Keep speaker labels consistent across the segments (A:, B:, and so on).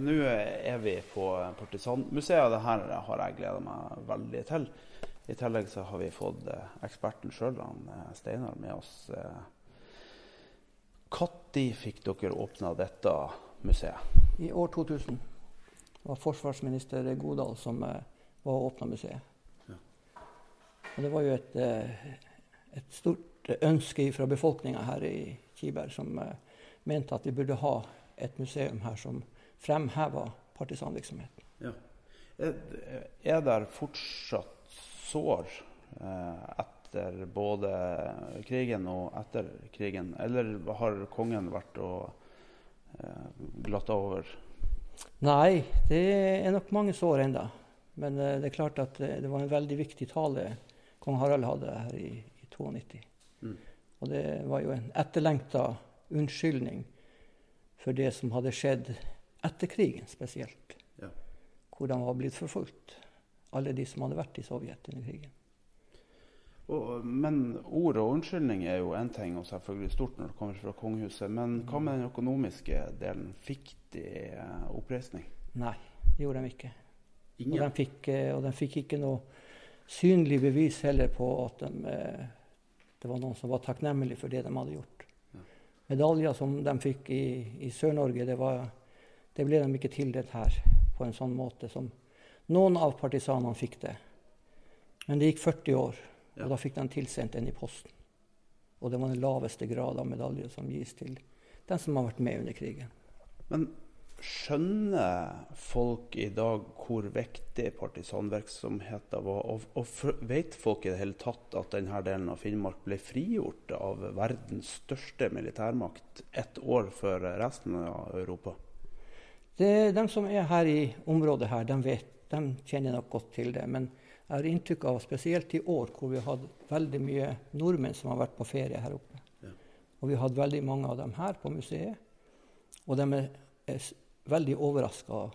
A: Nå er vi på Partisanmuseet, og det her har jeg gleda meg veldig til. I tillegg så har vi fått eh, eksperten sjøl, eh, Steinar, med oss. Når fikk dere åpna dette museet?
B: I år 2000 var forsvarsminister Godal som eh, var og åpna museet. Ja. Og det var jo et, et stort ønske fra befolkninga her i Kiberg som mente at vi burde ha et museum her som fremheva partisanvirksomheten. Ja.
A: Er det fortsatt sår eh, etter både krigen og etter krigen? Eller har kongen vært og eh, glatta over?
B: Nei, det er nok mange sår ennå. Men eh, det er klart at det var en veldig viktig tale kong Harald hadde her i, i 92. Mm. Og det var jo en etterlengta unnskyldning for det som hadde skjedd etter krigen spesielt. Ja. Hvor de var blitt forfulgt alle de som hadde vært i Sovjet under krigen.
A: Og, men ord og unnskyldning er jo én ting, og selvfølgelig stort når det kommer fra kongehuset. Men hva med den økonomiske delen? Fikk de eh, oppreisning?
B: Nei, det gjorde de ikke. Og de, fikk, eh, og de fikk ikke noe synlig bevis heller på at de, eh, det var noen som var takknemlig for det de hadde gjort. Ja. Medaljer som de fikk i, i Sør-Norge, det, det, ble de ikke tildelt her på en sånn måte som noen av partisanene fikk det. Men det gikk 40 år, og da fikk de tilsendt en i posten. Og det var den laveste grad av medalje som gis til den som har vært med under krigen.
A: Men skjønner folk i dag hvor viktig partisanvirksomheten var? Og, og vet folk i det hele tatt at denne delen av Finnmark ble frigjort av verdens største militærmakt ett år før resten av Europa?
B: Det, de som er her i området her, de vet de kjenner nok godt til det. Men jeg har inntrykk av, spesielt i år, hvor vi har hatt veldig mye nordmenn som har vært på ferie her oppe. Ja. Og vi har hatt veldig mange av dem her på museet. Og de er, er veldig overraska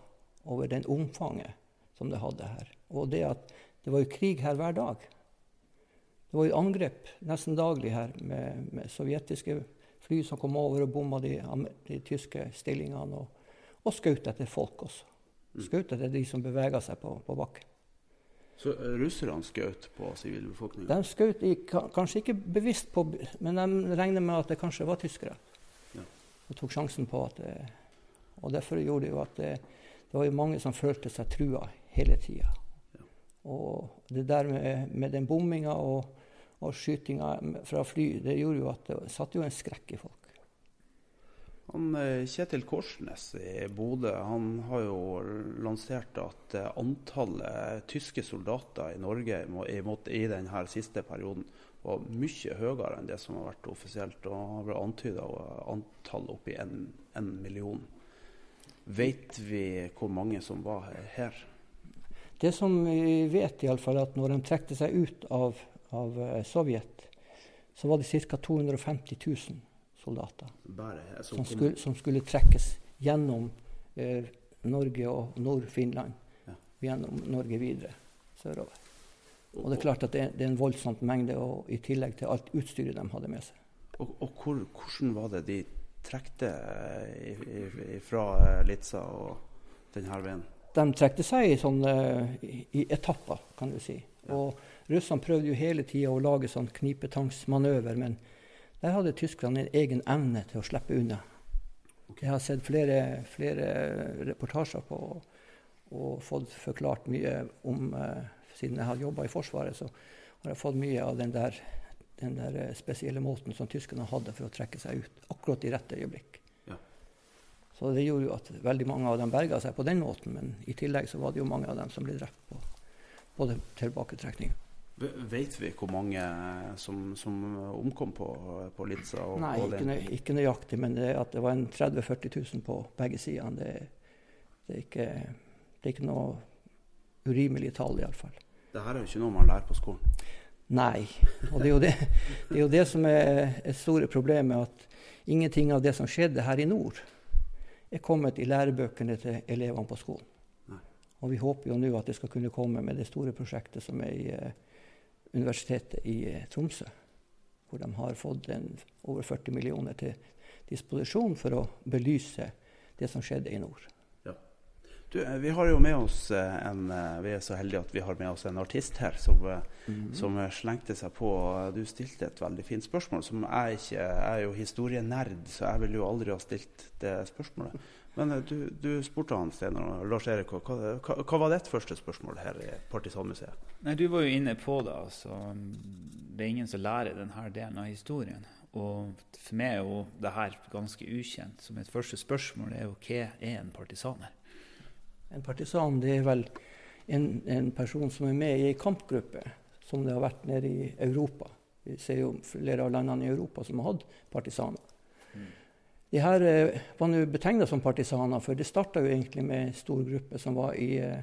B: over den omfanget som det hadde her. Og det at det var jo krig her hver dag. Det var jo angrep nesten daglig her med, med sovjetiske fly som kom over og bomma de, de tyske stillingene, og, og skjøt etter folk også. Skjøt etter de som bevega seg på, på bakken.
A: Så eh, russerne skjøt på sivilbefolkninga?
B: De skjøt kanskje ikke bevisst på, men de regner med at det kanskje var tyskere. Ja. De tok sjansen på at det, Og derfor gjorde det jo at det, det var mange som følte seg trua hele tida. Ja. Og det der med, med den bomminga og, og skytinga fra fly, det gjorde jo at det satte jo en skrekk i folk.
A: Han, eh, Kjetil Korsnes i Bodø han har jo lansert at eh, antallet tyske soldater i Norge i, i denne siste perioden var mye høyere enn det som har vært offisielt. og Han ble antyda antallet oppi en, en million. Vet vi hvor mange som var her?
B: Det som vi vet, i alle fall, at når de trekte seg ut av, av eh, Sovjet, så var det ca. 250 000 soldater. Som skulle, som, skulle, trekkes gjennom eh, Norge og Nord-Finland. Ja. Gjennom Norge videre sørover. Og det er klart at det, det er en voldsomt mengde, og i tillegg til alt utstyret de hadde med seg.
A: Og, og hvor, hvordan var det de trekte eh, fra Litsa Litza og denne veien?
B: De trekte seg i, sånne, i, i etapper, kan du si. Ja. Og russerne prøvde jo hele tida å lage sånn knipetangsmanøver, men der hadde tyskerne en egen evne til å slippe unna. Jeg har sett flere, flere reportasjer på og fått forklart mye om uh, Siden jeg har jobba i Forsvaret, så har jeg fått mye av den der, den der eh, spesielle måten som tyskerne hadde for å trekke seg ut akkurat i rette øyeblikk. Ja. Så det gjorde jo at veldig mange av dem berga seg på den måten, men i tillegg så var det jo mange av dem som ble drept på, på tilbaketrekninga.
A: Vet vi hvor mange som, som omkom på, på Litsa?
B: Nei, ikke, ikke, nøyaktig, men det, at det var 30 000-40 000 på begge sider, det, det, det er ikke noe urimelig tall, iallfall.
A: Dette er jo ikke noe man lærer på skolen?
B: Nei. Og det er jo det, det, er jo det som er et store problemet, at ingenting av det som skjedde her i nord, er kommet i lærebøkene til elevene på skolen. Nei. Og vi håper jo nå at det skal kunne komme med det store prosjektet som er i uh, Universitetet i uh, Tromsø. Hvor de har fått over 40 millioner til disposisjon for å belyse det som skjedde i nord.
A: Du, eh, vi har jo med oss en Vi er så heldige at vi har med oss en artist her som, mm som slengte seg på. Du stilte et veldig fint spørsmål. som Jeg ikke, jeg er jo historienerd, så jeg ville jo aldri ha stilt det spørsmålet. Men eh, du, du spurte han Steinar Lars Erik, hva, hva, hva, var ditt første spørsmål her i Partisanmuseet?
C: Nei, Du var jo inne på det. altså. Det er ingen som lærer denne delen av historien. Og for meg er jo det her ganske ukjent. Så mitt første spørsmål er jo hva er en partisaner?
B: En partisan det er vel en, en person som er med i ei kampgruppe, som det har vært nede i Europa. Vi ser jo flere av landene i Europa som har hatt partisaner. Mm. De her eh, var nå betegna som partisaner, for det starta jo egentlig med en stor gruppe som var i, eh,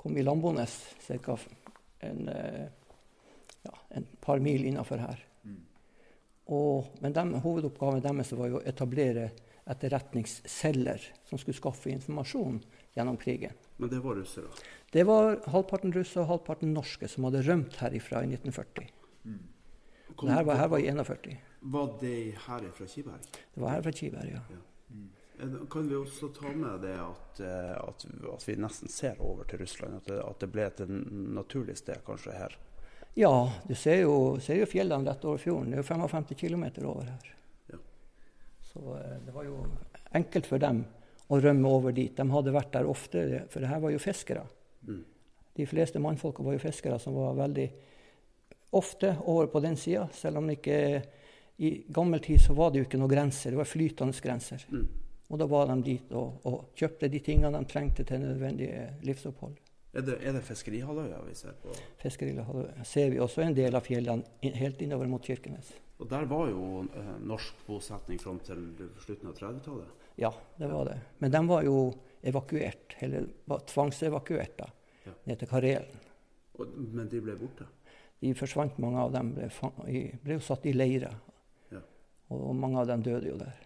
B: kom i Lambones, ca. En, eh, ja, en par mil innafor her. Mm. Og, men dem, hovedoppgaven deres var jo å etablere etterretningsceller som skulle skaffe informasjon gjennom krigen.
A: Men det var russere?
B: Det var halvparten russere og halvparten norske som hadde rømt herifra i 1940. Mm. Her var, her var i 41.
A: Var det her fra Kiberg?
B: Det var her fra Kiberg, ja. ja.
A: Mm. Kan vi også ta med det at, eh, at, at vi nesten ser over til Russland? At det, at det, ble et naturlig sted kanskje her?
B: Ja, du ser jo, ser jo fjellene rett over fjorden. Det er jo 55 km over her. Så eh, det var jo enkelt for dem å rømme over dit. De hadde vært der ofte, for det her var jo fiskere. Mm. De fleste mannfolka var jo fiskere som var veldig ofte over på den sida, selv om ikke i gammel tid så var det jo ikke noen grenser, det var flytende grenser. Mm. Og da var de dit og, og, kjøpte de tingene de trengte til nødvendige livsopphold.
A: Er det, er det Fiskerihalvøya vi ser på?
B: Fiskerihalvøya ser vi også en del av fjellene helt innover mot Kirkenes.
A: Og Der var jo eh, norsk bosetning fram til slutten av 30-tallet?
B: Ja, det var det. Men de var jo evakuert, eller var tvangsevakuert da, ja. ned til Karelen.
A: Og, men de ble borte?
B: De forsvant, mange av dem ble, ble jo satt i leirer og mange av dem døde jo der.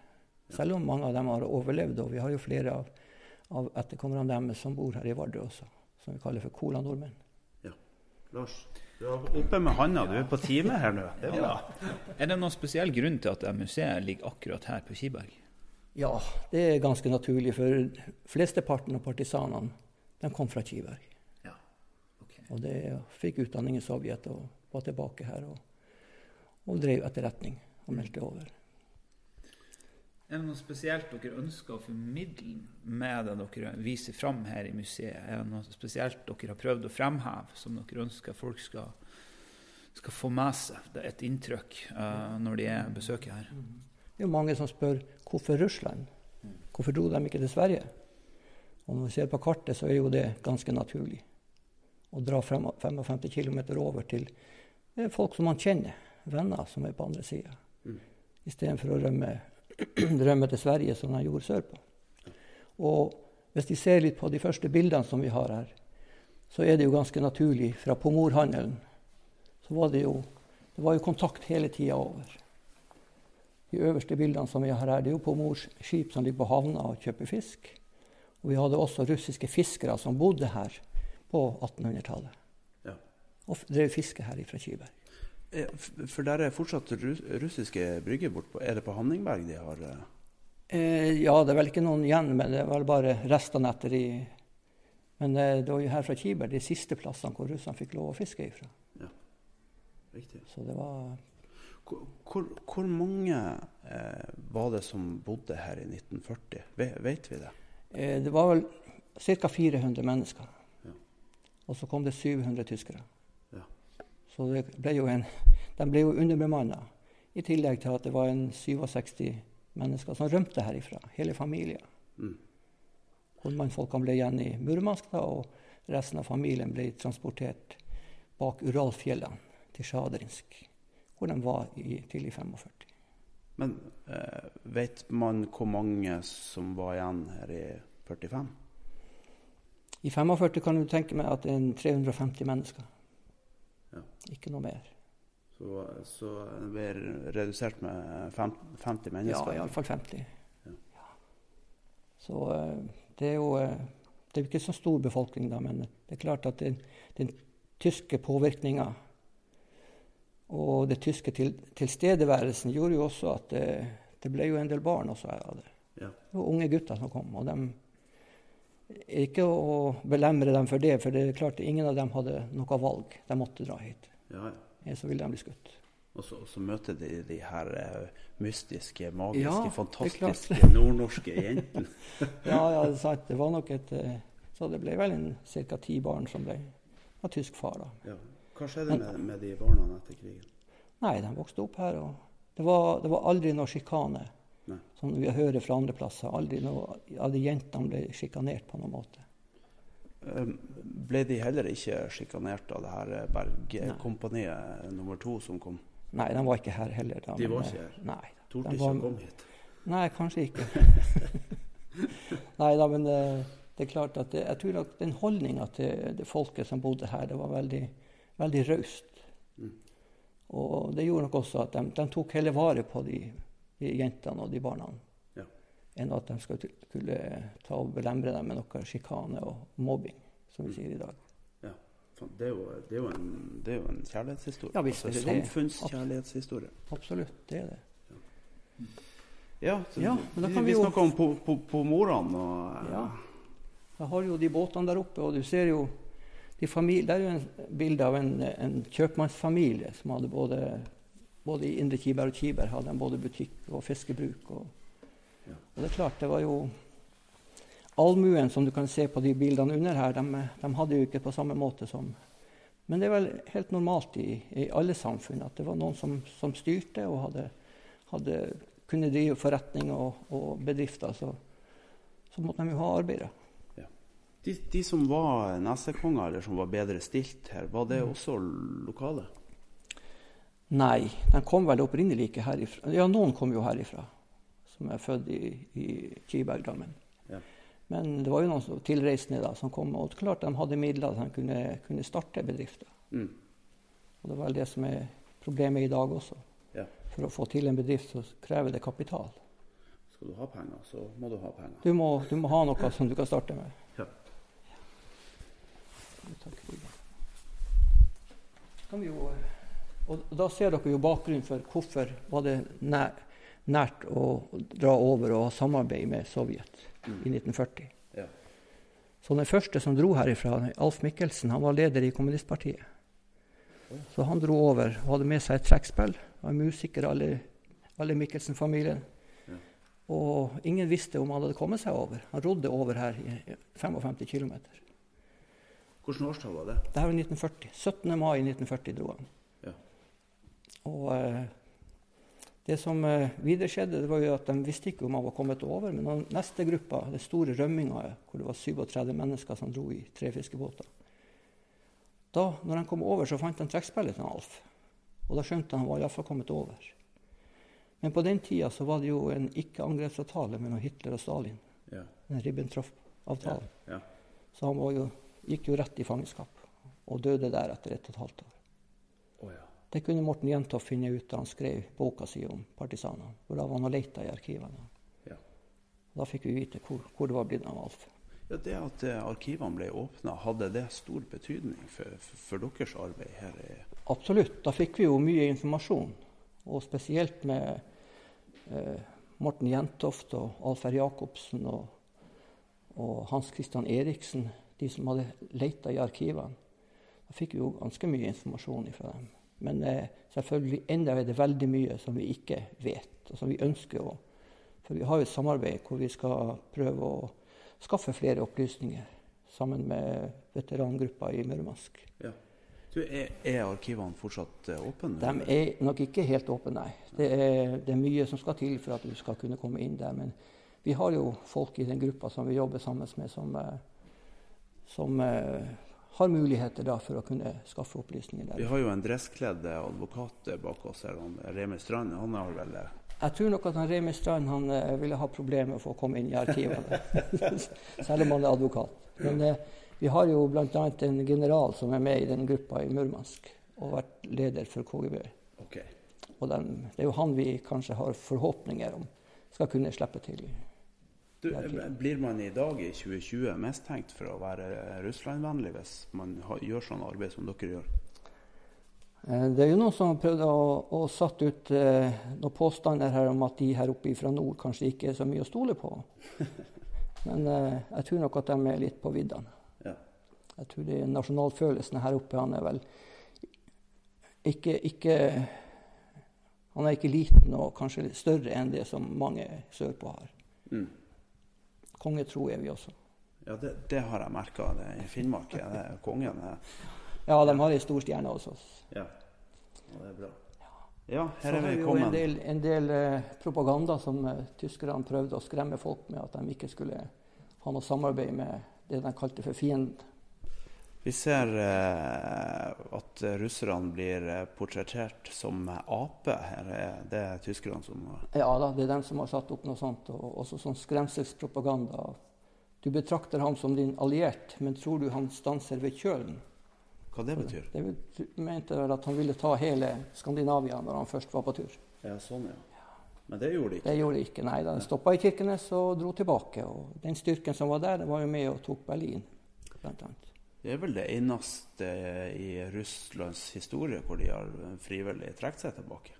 B: Selv om mange av dem har overlevd. Og vi har jo flere av, av etterkommerne deres som bor her i Vardø også, som vi kaller for Kola Nordmenn.
A: Ja. Lars, du er oppe med handa. Du er på time her nå. Det er,
C: ja. er det noen spesiell grunn til at museet ligger akkurat her på Kiberg?
B: Ja, det er ganske naturlig. For flesteparten av partisanene de kom fra Kiberg. Ja. Okay. Og de fikk utdanning i Sovjet og var tilbake her og, og drev etterretning og meldte over.
C: Er det noe spesielt dere ønsker å formidle med det dere viser fram her i museet? Er det noe spesielt dere har prøvd å fremheve, som dere ønsker folk skal, skal få med seg? Det er et inntrykk uh, når de er besøker her.
B: Det er jo mange som spør hvorfor Russland? Hvorfor dro de ikke til Sverige? Og når vi ser på kartet, så er jo det ganske naturlig. Å dra 55 km over til folk som man kjenner, venner som er på andre sida istedenfor å rømme, rømme, til Sverige, som de gjorde sørpå. Og hvis de ser litt på de første bildene som vi har her, så er det jo ganske naturlig fra pomorhandelen. Så var det jo, det var jo kontakt hele tida over. De øverste bildene som vi har her, det er jo pomors skip som ligger på havna og kjøper fisk. Og vi hadde også russiske fiskere som bodde her på 1800-tallet. Ja. Og drev fiske her fra Kiberg.
A: For der er fortsatt russiske brygger bortpå. Er det på Hanningberg de har eh?
B: eh, Ja, det er vel ikke noen igjen, men det er vel bare restene etter i Men det, det var jo her fra Kiber de siste plassene hvor russerne fikk lov å fiske ifra. Ja,
A: riktig.
B: Så det var...
A: Hvor, hvor mange eh, var det som bodde her i 1940? Vet vi det?
B: Eh, det var vel ca. 400 mennesker. Ja. Og så kom det 700 tyskere. Så det ble jo en, de ble jo underbemanna. I tillegg til at det var en 67 mennesker som rømte herifra. Hele familien. Mm. Mannfolkene ble igjen i Murmansk, da, og resten av familien ble transportert bak Uralfjellene til Sjadrinsk, hvor de var i, tidlig 45.
A: Men eh, vet man hvor mange som var igjen her i 45?
B: I 45 kan du tenke meg at det er 350 mennesker.
A: Ja.
B: Ikke noe mer.
A: Så, så det ble redusert med fem, 50
B: Ja,
A: mennesker?
B: iallfall 50.
A: Ja.
B: Ja. Så eh, det er jo eh, Det er ikke så stor befolkning, da, men det er klart at den, den tyske påvirkninga og den tyske til, tilstedeværelsen gjorde jo også at det, det ble jo en del barn også her av det.
A: Ja.
B: Det var unge gutter som kom. og de Ikke å belemre dem for det, for det er klart ingen av dem hadde noe valg. De måtte dra hit.
A: Ja.
B: Ellers så ville de bli skutt.
A: Og så, så møter de de her eh, mystiske, magiske,
B: Ja,
A: fantastiske nordnorske jentene.
B: Ja, ja, det er sant. Det var nok et eh, Så det ble vel ca. ti barn som ble av tysk far. da.
A: Ja. Hva skjedde med, med de barna etter krigen?
B: Nei, de vokste opp her. og Det var, det var aldri noe sjikane,
A: Nei.
B: som vi hører fra andre plasser. Aldri noe av de jentene ble sjikanert på noen måte.
A: Um, Ble de heller ikke sjikanert av det her
B: Nei.
A: Bergkompaniet nummer to som kom?
B: Nei, de var ikke her heller. Da,
A: De var
B: eh,
A: ikke her?
B: Nei.
A: Torde
B: De
A: ikke
B: var-
A: å komme hit?
B: Nei, kanskje ikke. Nei da, men det, det er klart at det, jeg tror at den holdninga til det folket som bodde her, det var veldig, veldig raust.
A: Mm.
B: Og det gjorde nok også at de, de tok hele vare på de, de jentene og de barna,
A: Ja.
B: enn at de skulle, skulle ta og belemre dem med noe sjikane og mobbing, som vi sier i dag.
A: Ja, Det er, jo, det, er jo en, det er jo en kjærlighetshistorie.
B: Ja, visst
A: altså,
B: det det.
A: Samfunnskjærlighetshistorie.
B: Absolutt, det er det.
A: Ja, så
B: Ja, men da kan
A: vi
B: vi jo-
A: om på, på, på morene og
B: Ja. Jeg har jo de båtene der oppe, og du ser jo de familie, Der er jo en bilde av en, en kjøpmannsfamilie som hadde både, både i Indre Kiberg og Kiberg hadde de både butikk og fiskebruk. Og,
A: Ja.
B: og det er klart, det var jo Allmuen som du kan se på de bildene under her, de, de hadde jo ikke på samme måte som Men det er vel helt normalt i, i alle samfunn at det var noen som, som styrte og hadde, hadde kunne drive forretning og, og bedrifter. Så, så måtte de jo ha arbeidere.
A: de, de som var nesekonger, eller som var bedre stilt her, var det
B: Mm.
A: også lokale?
B: Nei, de kom vel opprinnelig ikke herifra. Ja, noen kom jo herifra, som er født i, i Kibergdammen.
A: Ja.
B: Men det var jo noen tilreisende da, som kom, og klart de hadde midler så de kunne, kunne starte bedrifter.
A: Mm.
B: Og det er vel det som er problemet i dag også.
A: Ja.
B: For å få til en bedrift så krever det kapital.
A: Skal du ha penger, så må du ha penger.
B: Du må, du må ha noe som du kan starte med.
A: Ja.
B: Takk for det. Kan vi jo, og da ser dere jo bakgrunnen for hvorfor var det nær, nært å dra over og ha samarbeid med Sovjet i 1940.
A: Ja.
B: Så den første som dro herifra, Alf Mikkelsen, han var leder i kommunistpartiet. Så han dro over og hadde med seg et trekkspill. Var musiker, alle, alle Mikkelsen-familien.
A: Ja.
B: Og ingen visste om han hadde kommet seg over. Han rodde over her i 55 km.
A: Hvilket årstall var det?
B: Det her var 1940. 17. mai 1940 dro han.
A: Ja.
B: Og eh, det som eh, videre skjedde, det var jo at de visste ikke om han var kommet over. Men den neste gruppa, den store rømminga, hvor det var 37 mennesker som dro i tre fiskebåter Da når de kom over, så fant de trekkspillet til Alf. Og da skjønte han var iallfall kommet over. Men på den tida så var det jo en ikke-angrepsavtale mellom Hitler og Stalin.
A: Ja.
B: Den Ribbentrop-avtalen.
A: Ja.
B: Så han var jo, gikk jo rett i fangenskap og døde der etter ett og et halvt år. Det kunne Morten Jentoft finne ut da han skrev boka si om partisanene. Hvor da var han og leita i arkivene.
A: Ja.
B: Da fikk vi vite hvor, hvor det var blitt av Alf.
A: Ja, Det at eh, arkivene ble åpna, hadde det stor betydning for, for, for deres arbeid her?
B: Absolutt. Da fikk vi jo mye informasjon. Og spesielt med eh, Morten Jentoft og Alf R. Jacobsen og, og Hans Christian Eriksen, de som hadde leita i arkivene. Da fikk vi jo ganske mye informasjon fra dem. Men eh, selvfølgelig enda er det veldig mye som vi ikke vet, og som vi ønsker å For vi har jo et samarbeid hvor vi skal prøve å skaffe flere opplysninger sammen med veterangruppa i Murmansk.
A: Ja. Du, er, er arkivene fortsatt eh, åpne?
B: De er nok ikke helt åpne, nei. Det er, det er mye som skal til for at du skal kunne komme inn der. Men vi har jo folk i den gruppa som vi jobber sammen med, som, eh, som eh, har muligheter da for å kunne skaffe opplysninger der.
A: Vi har jo en dresskledd advokat bak oss her, han Remi Strand. Han har vel
B: Jeg tror nok at han Remi Strand han, eh, ville ha problemer med å få komme inn i arkivene, selv om han er advokat. Men eh, vi har jo bl.a. en general som er med i den gruppa i Murmansk, og vært leder for KGB.
A: Okay.
B: Og den, det er jo han vi kanskje har forhåpninger om skal kunne slippe til.
A: Du, blir man i dag i 2020 mistenkt for å være Russland-vennlig hvis man gjør sånn arbeid som dere gjør?
B: Eh, Det er jo noen som har prøvd å, å satt ut eh, noen påstander her om at de her oppe fra nord kanskje ikke er så mye å stole på. Men eh, jeg tror nok at de er litt på viddene.
A: Ja.
B: Jeg tror de nasjonalfølelsene nasjonalfølelsen her oppe han er vel ikke, ikke Han er ikke liten og kanskje større enn det som mange sørpå har.
A: Mm.
B: Kongetro er vi også.
A: Ja, det, det har jeg merka i Finnmark. Ja, det er kongen.
B: Ja, de har ei stor stjerne hos oss.
A: Ja. Og det er bra. Ja, her er
B: vi
A: vi
B: jo en
A: kommet.
B: del, en del eh, propaganda som eh, tyskerne prøvde å skremme folk med at de ikke skulle ha noe samarbeid med det de kalte for fienden.
A: Vi ser eh, at russerne blir eh, portrettert som ape. Her er det er tyskerne som
B: Ja da, det er dem som har satt opp noe sånt, og også sånn skremselspropaganda. Du betrakter ham som din alliert, men tror du han stanser ved kjølen?
A: Hva det betyr?
B: Det mente vel at han ville ta hele Skandinavia når han først var på tur.
A: Ja, sånn, ja. Men det gjorde de ikke.
B: Det gjorde de ikke, nei. De stoppa i Kirkenes og dro tilbake. Og den styrken som var der, var jo med og tok Berlin, blant annet.
A: Det er vel det eneste i Russlands historie hvor de har frivillig trukket seg tilbake.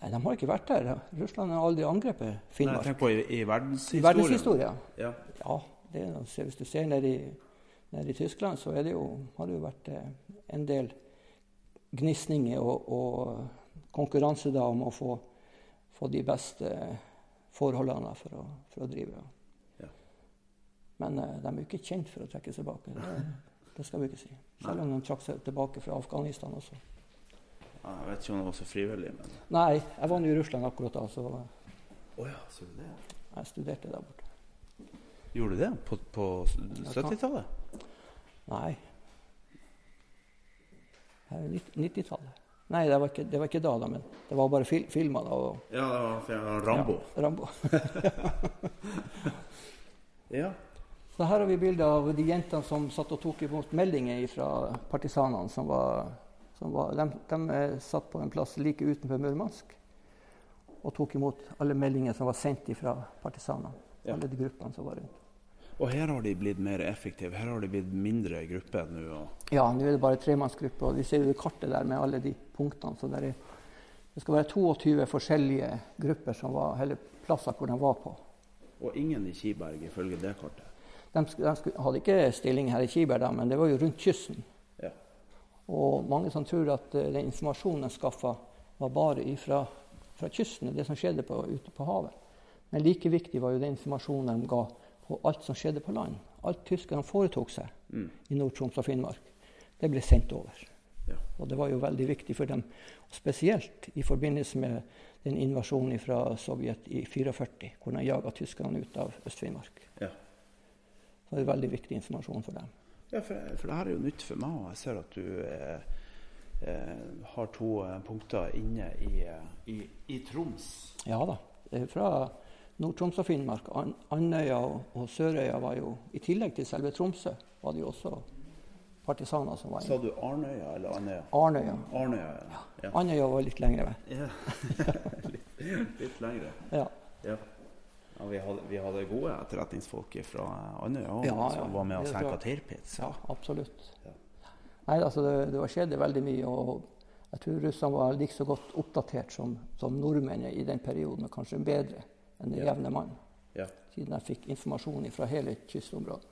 B: Nei, de har ikke vært der. Russland har aldri angrepet Finnmark.
A: Nei, jeg tenker på i, i
B: I
A: verdenshistorien. Ja.
B: Ja, det hvis du ser nede i, ned i Tyskland, så er det jo, har det jo vært eh, en del gnisninger og, og konkurranse da om å få, få de beste forholdene for å, for å drive. Men uh, de er jo ikke kjent for å trekke seg tilbake. Det, det skal vi ikke si. Selv om de trakk seg tilbake fra Afghanistan også.
A: Ja, Jeg vet ikke om det var så frivillig, men
B: Nei, jeg var nå i Russland akkurat da, så
A: oh, ja, så det?
B: jeg studerte der borte.
A: Gjorde du det? På, på 70-tallet?
B: Nei. Det er nitt- 90-tallet. Nei, det var, ikke, det var ikke da, da, men det var bare fil filma da. Og,
A: Ja, det var Rambo.
B: Ja, Rambo.
A: Ja.
B: Så her har vi bilde av de jentene som satt og tok imot meldinger fra partisanene. som var, som var de, de satt på en plass like utenfor Murmansk og tok imot alle meldinger som var sendt fra partisanene.
A: Ja.
B: Alle de gruppene som var rundt.
A: Og her har de blitt mer effektive. Her har de blitt mindre grupper nå. Og
B: Ja, nå er det bare tremannsgrupper. og vi ser jo det kartet der med alle de punktene. Så er, det skal være 22 forskjellige grupper som var, eller plasser hvor de var på.
A: og ingen i Kiberg, ifølge det kartet.
B: De, de hadde ikke stilling her i Kiberg, da, men det var jo rundt kysten.
A: Ja.
B: Og mange som tror at eh, den informasjonen de skaffa, var bare ifra, fra kysten, det som skjedde på, ute på havet. Men like viktig var jo den informasjonen de ga på alt som skjedde på land. Alt tyskerne foretok seg
A: Mm.
B: i Nord-Troms og Finnmark, det ble sendt over.
A: Ja.
B: Og det var jo veldig viktig for dem, spesielt i forbindelse med den invasjonen fra Sovjet i 44, hvor de jaga tyskerne ut av Øst-Finnmark.
A: Ja.
B: Så det er veldig viktig informasjon for dem.
A: Ja, for, for det her er jo nytt for meg. og Jeg ser at du eh, eh, har to eh, punkter inne i, eh, i, i Troms.
B: Ja da. Fra Nord-Troms og Finnmark. An Andøya og, og Sørøya var jo I tillegg til selve Tromsø var det jo også partisaner som var inne.
A: Sa du Arnøya eller Andøya?
B: Arnøya.
A: Arnøya, ja. ja.
B: Andøya var litt lengre vei.
A: ja. litt, litt lengre.
B: Ja.
A: Ja. Ja vi, hadde, vi hadde gode etterretningsfolk fra Andøya
B: Ja, ja.
A: som var med og senka. Tirpitz.
B: ja, absolutt.
A: Ja.
B: Nei, altså det, det var skjedde veldig mye. og Jeg tror russerne var like så godt oppdatert som, som nordmennene i den perioden, og kanskje bedre enn den jevne mann.
A: Ja.
B: Siden jeg fikk informasjon fra hele kystområdet.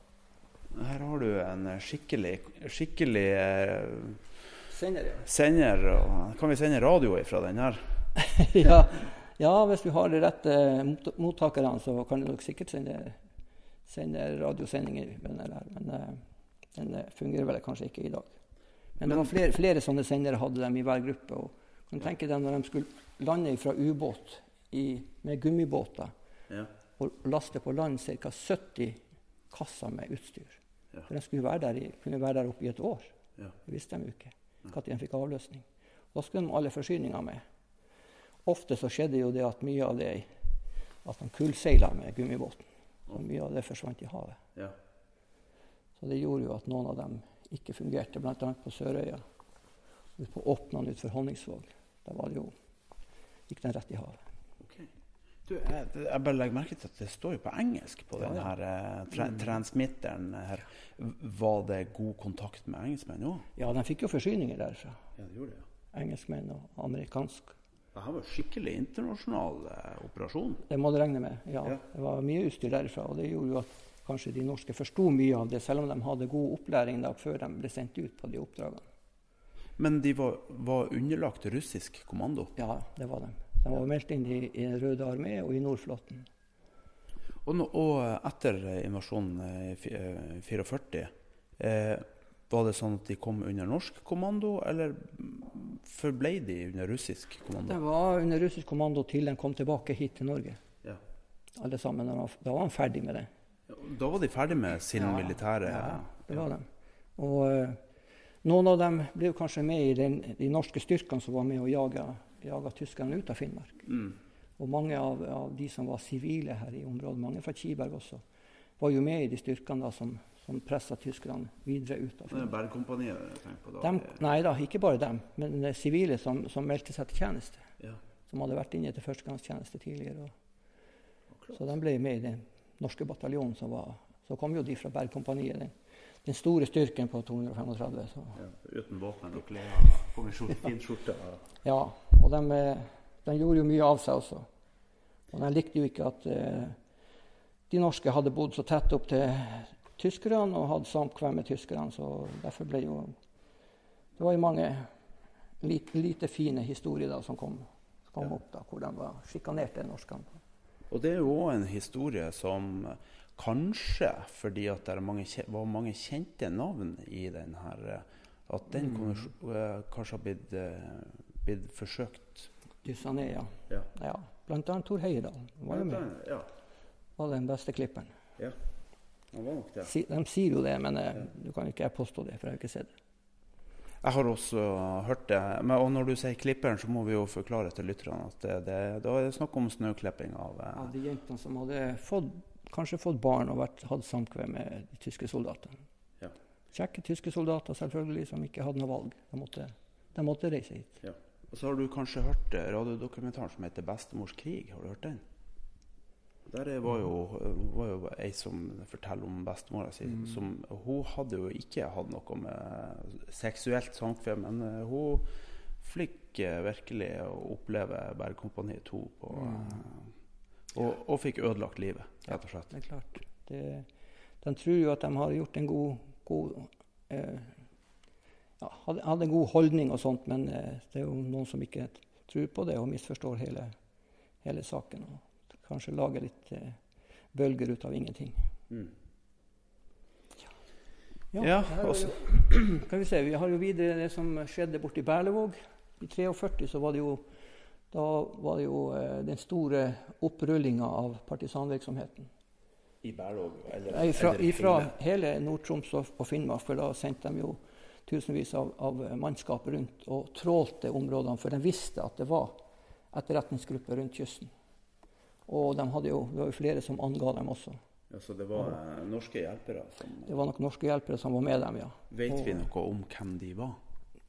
A: Her har du en skikkelig, skikkelig eh,
B: Sender, ja.
A: sender. og- Kan vi sende radio ifra den her?
B: ja, ja, hvis du har de rette mottakerne, så kan nok sikkert sende, sende radiosendinger. Men eh, den eh, fungerer vel kanskje ikke i dag. Men det var flere, flere sånne sendere hadde dem i hver gruppe. og kan tenke deg når de skulle lande fra ubåt i- med gummibåter
A: Ja.
B: og laste på land ca. 70 kasser med utstyr.
A: Ja.
B: For de skulle være der kunne være der oppe i et år.
A: Ja.
B: Det visste de jo ikke når de fikk avløsning. Da skulle de alle forsyninger med. Ofte så skjedde jo det at mye av det at de kullseila med gummibåten. Og mye av det forsvant i havet.
A: Ja.
B: Så det gjorde jo at noen av dem ikke fungerte, bl.a. på Sørøya. Ut på Åpnan utenfor Honningsvåg. Der var det jo, gikk den rett i havet.
A: Okay. Du, jeg, jeg bare legger merke til at det står jo på engelsk på
B: Ja,
A: den
B: ja.
A: her eh, tra transmitteren her. Var det god kontakt med engelskmenn òg?
B: Ja, de fikk jo forsyninger derfra.
A: Ja, det gjorde det. ja.
B: Engelskmenn og amerikansk.
A: Det her var skikkelig internasjonal eh, operasjon.
B: Det må du regne med. Ja,
A: Ja.
B: Det var mye utstyr derfra. Og det gjorde jo at kanskje de norske forsto mye av det, selv om de hadde god opplæring da, før de ble sendt ut på de oppdragene.
A: Men de var, var underlagt russisk kommando.
B: Ja, det var de. De var meldt inn i, i røde armé og i Nordflåten.
A: Og, nå, og etter invasjonen i fi- eh, 44, eh, var det sånn at de kom under norsk kommando, eller forblei forble de under russisk
B: De
A: kommando?
B: var under russisk kommando til de kom tilbake hit til Norge.
A: Ja.
B: Alle sammen. Da var de ferdig med det.
A: Da var de ferdig med sin
B: Ja,
A: militære
B: Ja, det var de. Og eh, noen av dem ble kanskje med i den, de norske styrkene som var med og jage, jage tyskerne ut av Finnmark.
A: Mm.
B: Og mange av, av de som var sivile her i området, mange fra Kiberg også, var jo med i de styrkene da, som, som pressa tyskerne videre ut av Finnmark.
A: Bergkompaniet tenker på da.
B: Dem, nei da, ikke bare dem, men sivile som, som meldte seg til tjeneste.
A: Ja.
B: Som hadde vært inne til førstegangstjeneste tidligere. Og, så de ble med i den norske bataljonen som var Så kom jo de fra Bergkompaniet, den, den store styrken på 235. Så,
A: Ja, uten våpen og klær. Kom i fin skjorte.
B: ja, og de, eh, de gjorde jo mye av seg også. Og de likte jo ikke at eh, de norske hadde bodd så tett opp til tyskerne og hadde samkvem med tyskerne, så derfor ble jo Det var jo mange lite, lite fine historier da som kom, kom
A: Ja.
B: opp, da, hvor de var sjikanerte, norskene.
A: Og det er jo òg en historie som kanskje, fordi at det mange, var mange kjente navn i den her, at den
B: Mm.
A: eh, kanskje har blitt, eh, blitt forsøkt.
B: Dyssa ned, ja.
A: Ja.
B: ja. Blant annet Tor Heyerdahl var jo med.
A: Ja,
B: Var den beste klipperen.
A: ja.
B: De sier jo det, men eh, du kan ikke jeg påstå det, for jeg har ikke sett det.
A: Jeg har også hørt det. Men, og når du sier klipperen, så må vi jo forklare til lytterne at det, det, da er det snakk om snøklipping av eh,
B: Ja, de jentene som hadde fått, kanskje fått barn og vært, hatt samkvem med de tyske soldatene.
A: Ja.
B: Kjekke tyske soldater selvfølgelig, som ikke hadde noe valg. De måtte, de måtte reise hit.
A: Og så har du kanskje hørt eh, radiodokumentaren som heter 'Bestemors krig'. Har du hørt den? Der er- var jo, var jo ei som forteller om bestemora si.
B: Mm.
A: Som, hun hadde jo ikke hatt noe med seksuelt samkvem, men eh, hun fikk eh, virkelig oppleve Bergkompani 2 på
B: Mm.
A: eh, og, og fikk ødelagt livet, rett og slett.
B: Det er klart. Det, de tror jo at de har gjort en god, god eh, ja, hadde, hadde en god holdning og sånt, men eh, det er jo noen som ikke tror på det og misforstår hele, hele saken. Og kanskje lage litt eh, bølger ut av ingenting.
A: Mm.
B: Ja,
A: Ja,
B: jo, kan vi se, vi har jo videre det som skjedde borti Berlevåg. I 43 så var det jo, da var det jo eh, den store opprullinga av partisanvirksomheten.
A: I Berlevåg? Eller,
B: Nei, Fra,
A: eller
B: ifra hele Nord-Troms og, og Finnmark, for da sendte de jo tusenvis av, av mannskap rundt og trålte områdene, for de visste at det var etterretningsgrupper rundt kysten. Og de hadde jo, det var jo flere som anga dem også.
A: Ja, så det var eh, norske hjelpere som
B: Det var nok norske hjelpere som var med dem, ja.
A: Vet vi noe om hvem de var?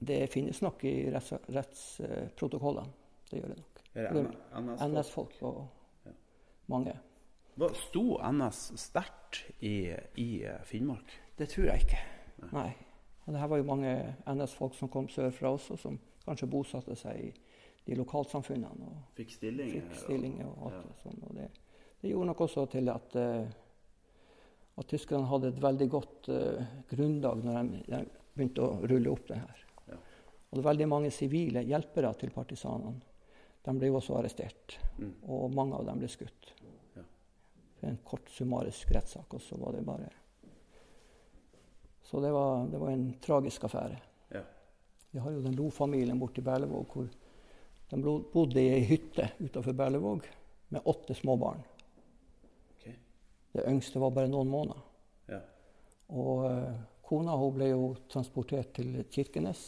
B: Det finnes nok i retts- rettsprotokollene. Det gjør det nok.
A: Er
B: Det-
A: det NS?
B: NS-folk og
A: Ja.
B: mange.
A: Hva- Sto NS sterkt i, i eh, Finnmark?
B: Det tror jeg ikke. Nei. Og det her var jo mange NS-folk som kom sørfra også, som kanskje bosatte seg i de lokalsamfunnene og
A: Fikk stillinger?
B: fikk stillinger og alt
A: ja.
B: det sånn. Og det, det gjorde nok også til at, uh, at tyskerne hadde et veldig godt uh, grunnlag når de, de begynte å rulle opp det her.
A: Ja.
B: Og det var veldig mange sivile hjelpere til partisanene. De ble jo også arrestert,
A: Mm.
B: og mange av dem ble skutt.
A: Ja.
B: For en kort summarisk rettssak, og så var det bare Så det var, det var en tragisk affære. Vi har jo den Lo-familien borte i Berlevåg, hvor de bodde i ei hytte utenfor Berlevåg med åtte små barn.
A: Ok.
B: Det yngste var bare noen måneder.
A: Ja.
B: Og uh, kona hun ble jo transportert til Kirkenes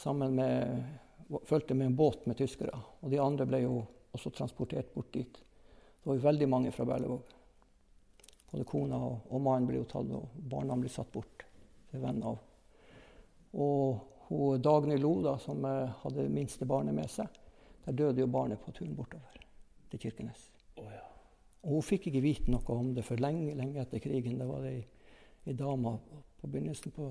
B: sammen med Fulgte med en båt med tyskere. Og de andre ble jo også transportert bort dit. Det var jo veldig mange fra Berlevåg. Både kona og, og mannen ble jo tatt, og barna ble satt bort til venner. Og hun, Dagny Lo, da, som eh, hadde minste barnet med seg, der døde jo barnet på turen bortover til Kirkenes.
A: Oh, ja.
B: Og hun fikk ikke vite noe om det for lenge, lenge etter krigen. Det var ei, ei dame på begynnelsen på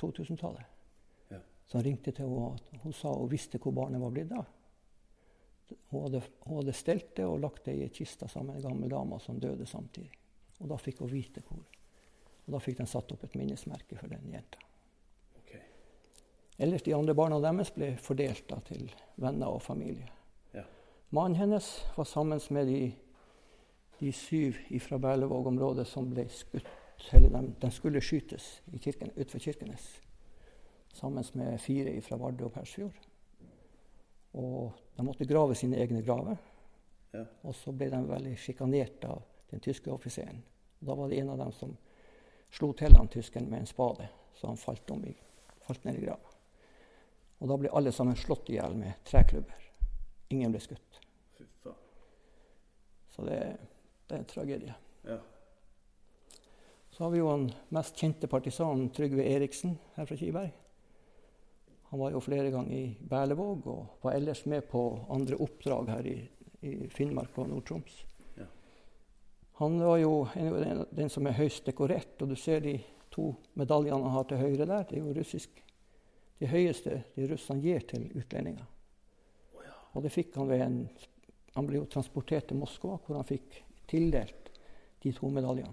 B: 2000-tallet ja. som ringte til henne. Hun sa hun visste hvor barnet var blitt av. Hun hadde, hun hadde stelt det og lagt det i ei kiste sammen med en gammel dame som døde samtidig. Og da fikk hun vite hvor. Og da fikk de satt opp et minnesmerke for den jenta. Ellers de andre barna deres ble fordelt da, til venner og familie. Ja. Mannen hennes var sammen med de, de syv fra Berlevåg-området som ble skutt. Eller de, de skulle skytes kirken, utenfor Kirkenes. Sammen med fire fra Vardø og Persfjord. Og de måtte grave sine egne graver. Ja. Og så ble de veldig sjikanert av den tyske offiseren. Da var det en av dem som slo til han tyskeren med en spade, så han falt, i, falt ned i grava. Og da ble alle sammen slått i hjel med treklubber. Ingen ble skutt. Så det, det, er en tragedie. Ja. Så har vi jo den mest kjente partisanen Trygve Eriksen her fra Kiberg. Han var jo flere ganger i Berlevåg og var ellers med på andre oppdrag her i, i Finnmark og Nord-Troms. Ja. Han var jo den, den, som er høyst dekorert, og du ser de to medaljene han har til høyre der. Det er jo russisk. De høyeste de russerne gir til utlendinger. Og det fikk han ved en Han ble jo transportert til Moskva, hvor han fikk tildelt de to medaljene.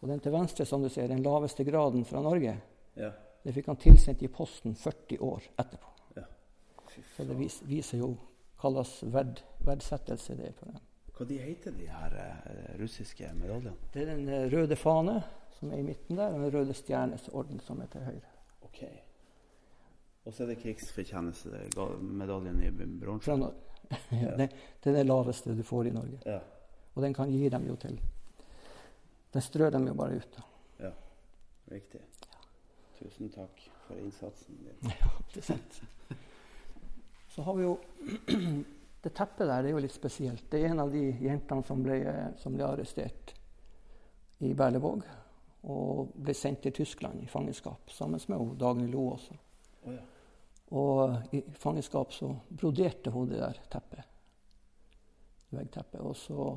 B: Og den til venstre, som du ser, den laveste graden fra Norge, ja. Det fikk han tilsendt i posten 40 år etterpå. Ja. Så det vis, viser jo slags verd, verdsettelse det for dem.
A: Hva de heter de her uh, russiske medaljene?
B: Det er den uh, røde fane som er i midten der, og den røde stjernes orden som er til høyre.
A: Ok. Og så er det krigsfortjenestemedaljen i bronse?
B: ja, det, det, er det laveste du får i Norge. Ja. Og den kan gi dem jo til Den strør dem jo bare ut. Da.
A: Ja, riktig. Tusen takk for innsatsen din.
B: Ja, det er sant. Så har vi jo Det teppet der det er jo litt spesielt. Det er en av de jentene som ble, som ble arrestert i Berlevåg. Og ble sendt til Tyskland i fangenskap sammen med Dagny Lo også. Oh, ja. Og i fangenskap så broderte hun det der teppet. Veggteppet. Og så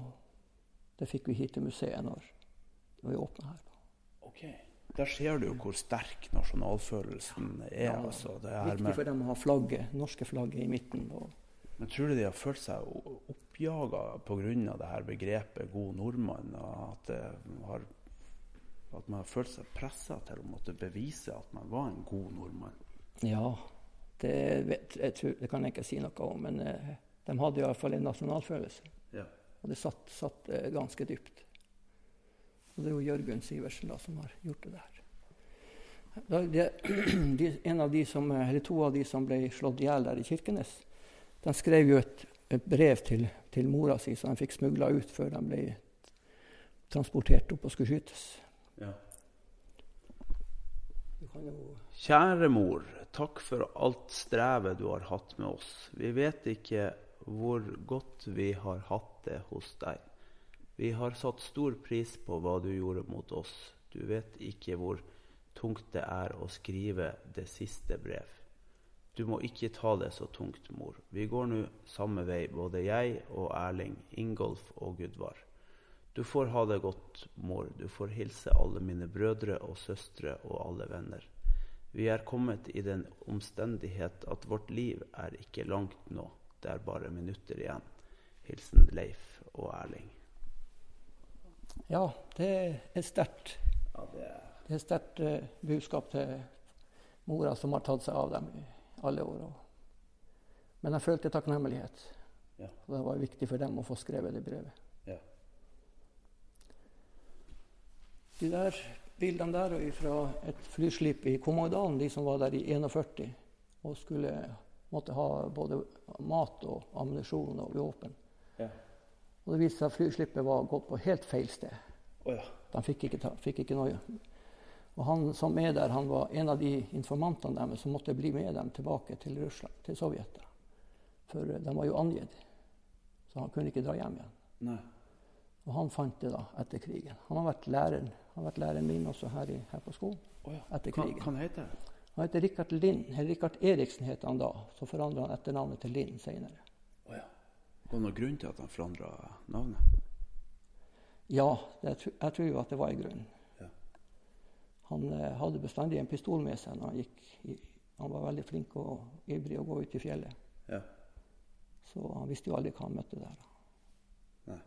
B: Det fikk vi hit til museet når, når vi åpna her.
A: Ok. Der ser du hvor sterk nasjonalfølelsen er. Ja, altså,
B: det er viktig for dem å ha flagget, norske flagget i midten.
A: Men tror du de har følt seg oppjaga pga. begrepet 'god nordmann'? At, har, at, man har følt seg pressa til å måtte bevise at man var en god nordmann?
B: Ja, det, vet, tror, det kan jeg ikke si noe om. Men eh, de hadde iallfall en nasjonalfølelse. Ja. Og det satt, satt eh, ganske dypt. Og det er jo Jørgen Sivertsen da, som har gjort det der. Da, det, de, en av de som, eller To av de som ble slått i hjel der i Kirkenes, de skrev jo et, et brev til, til, mora si som de fikk smugla ut før de ble transportert opp og skulle skytes. Ja.
A: Kjære mor, takk for alt strevet du har hatt med oss. Vi vet ikke hvor godt vi har hatt det hos deg. Vi har satt stor pris på hva du gjorde mot oss. Du vet ikke hvor tungt det er å skrive det siste brev. Du må ikke ta det så tungt, mor. Vi går nå samme vei, både jeg og Erling, Ingolf og Gudvar. Du får ha det godt, mor. Du får hilse alle mine brødre og søstre og alle venner. Vi er kommet i den omstendighet at vårt liv er ikke langt nå. Det er bare minutter igjen. Hilsen Leif og Erling.
B: Ja, det er sterkt. Ja, det er det er sterkt uh, budskap til mora som har tatt seg av dem i alle år. Men jeg følte takknemlighet. Ja. Det var viktig for dem å få skrevet det brevet. Ja. De der bildene der er fra et flyslip i Komodalen, de som var der i 41 og skulle måtte ha både mat og ammunisjon og våpen. Ja. Og det viste seg at flyslippet var gått på helt feil sted.
A: Oh, ja.
B: De fikk ikke, fikk ikke noe. Og han som er der, han var en av de informantene deres som måtte bli med dem tilbake til Russland, til Sovjet. For eh, de var jo angitt, så han kunne ikke dra hjem igjen.
A: Nei.
B: Og han fant det da etter krigen. Han har vært læreren, han har vært læreren min også her, i, her på skolen
A: oh ja.
B: etter
A: Hva,
B: krigen.
A: hva heter han?
B: Han heter Rikard Lind, eller Rikard Eriksen het han da. Så forandra han etternavnet til Lind senere.
A: Å ja. Var det noen grunn til at han forandra navnet?
B: Ja, det, jeg tror jo at det var en grunn.
A: Ja.
B: Han eh, hadde bestandig en pistol med seg når han gikk. I, han var veldig flink og ivrig å gå ut i fjellet.
A: Ja.
B: Så han visste jo aldri hva han møtte der.
A: Nei.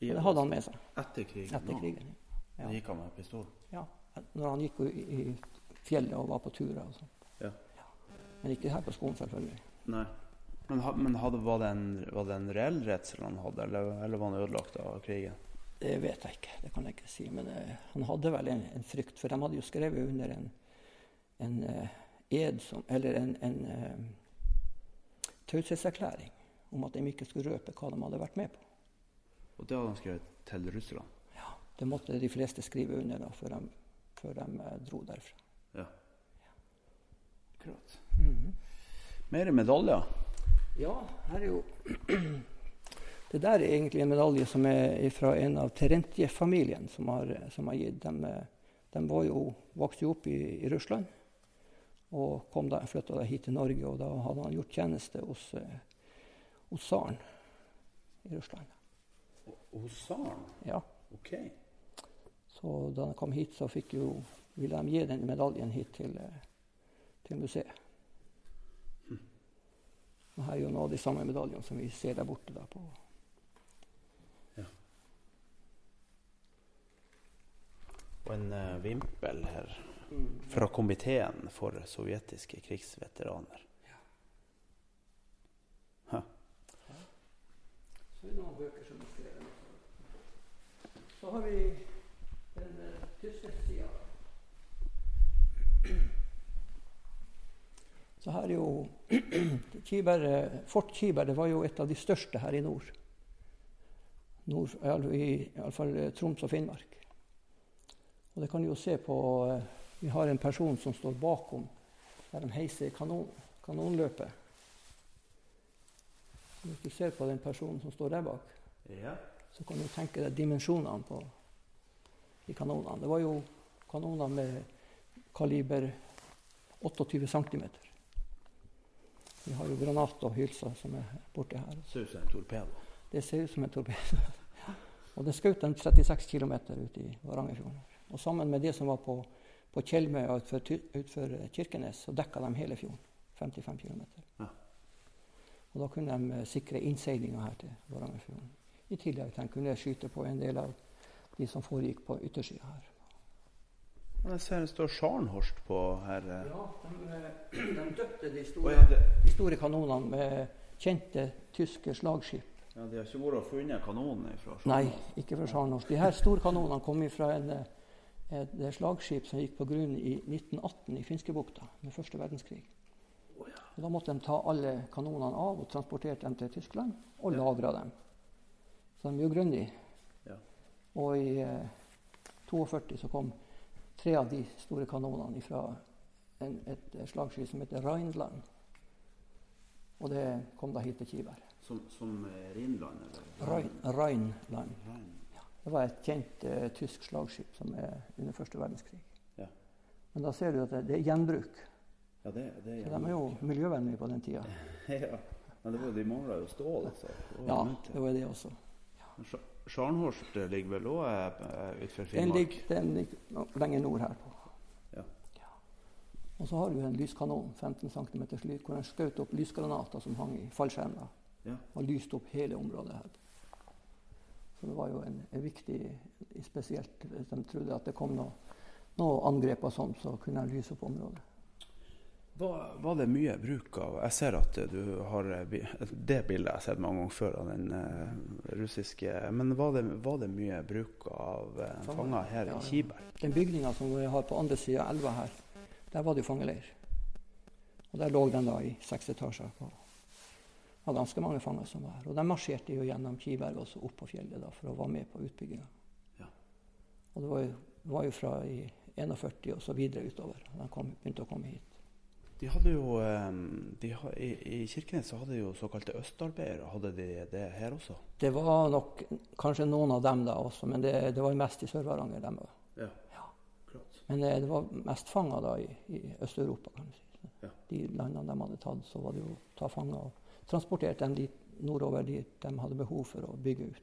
B: Det hadde han med seg
A: Etter krigen?
B: etter krigen.
A: Da
B: Ja.
A: gikk han med pistol?
B: Ja. Når han gikk i, fjellet og var på turer og sånn.
A: Ja.
B: Men ikke her på skolen, selvfølgelig.
A: Nei. Men, men hadde, var, det en, var det en reell redsel han hadde, eller, eller var han ødelagt av krigen?
B: Det vet jeg ikke, det kan jeg ikke si. Men uh, han hadde vel en, en frykt, for de hadde jo skrevet under en, en uh, ed som Eller en, en uh, taushetserklæring om at de ikke skulle røpe hva de hadde vært med på.
A: Og det hadde han skrevet til Russland?
B: Det måtte de fleste skrive under da, før de, før de eh, dro derfra.
A: Ja. Akkurat.
B: -hmm.
A: Mer medaljer?
B: Ja, her er jo Det der er egentlig en medalje som er fra en av Terentjev-familien som, har- som har gitt. De, eh, de var jo, vokste jo opp i, i Russland og kom da, flytta hit til Norge. Og da hadde han gjort tjeneste hos, eh, hos tsaren i Russland.
A: Hos tsaren?
B: Ja.
A: OK.
B: Så da han kom hit, så fikk jo, ville de gi den medaljen hit til, eh, til museet. Og her er jo noe av de samme medaljene som vi ser der borte. Da, på.
A: Og en uh, vimpel her fra komiteen for sovjetiske krigsveteraner. Hæ.
B: Så er det noen bøker som er skrevet. Så har vi den uh, tyske sida. Så her er jo Kiberg, eh, Fort Kiber det var jo et av de største her i nord. nord I alle fall eh, Troms og Finnmark. Og det kan du jo se på eh, Vi har en person som står bakom der de heiser kanon, kanonløpet. Hvis du ser på den personen som står der bak,
A: Ja.
B: så kan du tenke deg dimensjonene på de kanonene. Det var jo kanoner med kaliber 28 cm. Vi har jo granat og hylser som er borti her.
A: Det Ser ut som en torpedo.
B: Det ser ut som en torpedo. og det skjøt de 36 km ut i Varangerfjorden. Og sammen med det som var på, på Tjeldmøya utfor, Ty- utfor Kirkenes, så dekka de hele fjorden. 55 km.
A: Ja.
B: Og da kunne de eh, sikre innseilinga her til Varangerfjorden. I tillegg til at de kunne skyte på en del av de som foregikk på yttersida her.
A: Jeg ser det står Scharnhorst på her. eh.
B: Ja, de, de døpte de store,
A: ja, det,
B: de store kanonene med kjente tyske slagskip.
A: ja, de har ikke vært og funnet kanonene fra
B: Nei, ikke fra Scharnhorst. De her storkanonene kom fra en, eh, et slagskip som gikk på grunn i 1918 i Finskebukta med første verdenskrig. Og da måtte de ta alle kanonene av og transporterte dem til Tyskland og
A: Ja.
B: lagra dem. Så de er jo grundige.
A: Ja.
B: Og i eh, 42 så kom tre av de store kanonene fra en, et eh, slagskip som heter Rheinland. Og det kom da hit til Kiberg.
A: Som, som Rheinland? Rhinland, eller?
B: Rhein, Rheinland.
A: Rhein.
B: Det var et kjent uh, tysk slagskip som er under første verdenskrig.
A: Ja.
B: Men da ser du at det, det er gjenbruk.
A: Ja, det, det
B: Så de er jo miljøvennlige på den tida.
A: ja. Men det var, de mangla jo stål, altså.
B: Ja, det var det også.
A: Scha- Scharnhorst eh, ligger vel òg utenfor
B: Den
A: Finnmark?
B: ligger, den ligger lenger nord her. på.
A: Ja.
B: Og så har du en lyskanon, 15 cm lyd, hvor den skjøt opp lysgranater som hang i fallskjermer.
A: Ja.
B: Og lyste opp hele området her. Så det var jo en, en viktig Spesielt hvis de trodde at det kom noe, noe angrep av sånt, så kunne de lyse opp området.
A: Var, var det mye bruk av Jeg ser at du har eh, Det bildet jeg har sett mange ganger før av den eh, russiske Men var det, var det mye bruk av eh,
B: Fanger.
A: her
B: Ja, ja.
A: i Kiberg?
B: Den bygninga som vi har på andre sida av elva her, der var det jo fangeleir. Og der lå den da i seks etasjer. på det var ganske mange fanger som var her. Og de marsjerte jo gjennom Kiberg og så opp på fjellet da, for å være med på utbygginga.
A: Ja.
B: Og det var jo, var jo fra i 41 og så videre utover. De kom, begynte å komme hit.
A: De hadde jo, de, i, I Kirkenes så hadde de jo såkalte østarbeidere. Hadde de det her også?
B: Det var nok kanskje noen av dem da også, men det, det var mest i Sør-Varanger. dem var.
A: Ja,
B: Ja.
A: klart.
B: Men det, det var mest fanger da i, i Øst-Europa, kan du si.
A: Ja.
B: De landene de hadde tatt, så var det jo å ta fanger og transportert dem dit nordover dit de hadde behov for å bygge ut.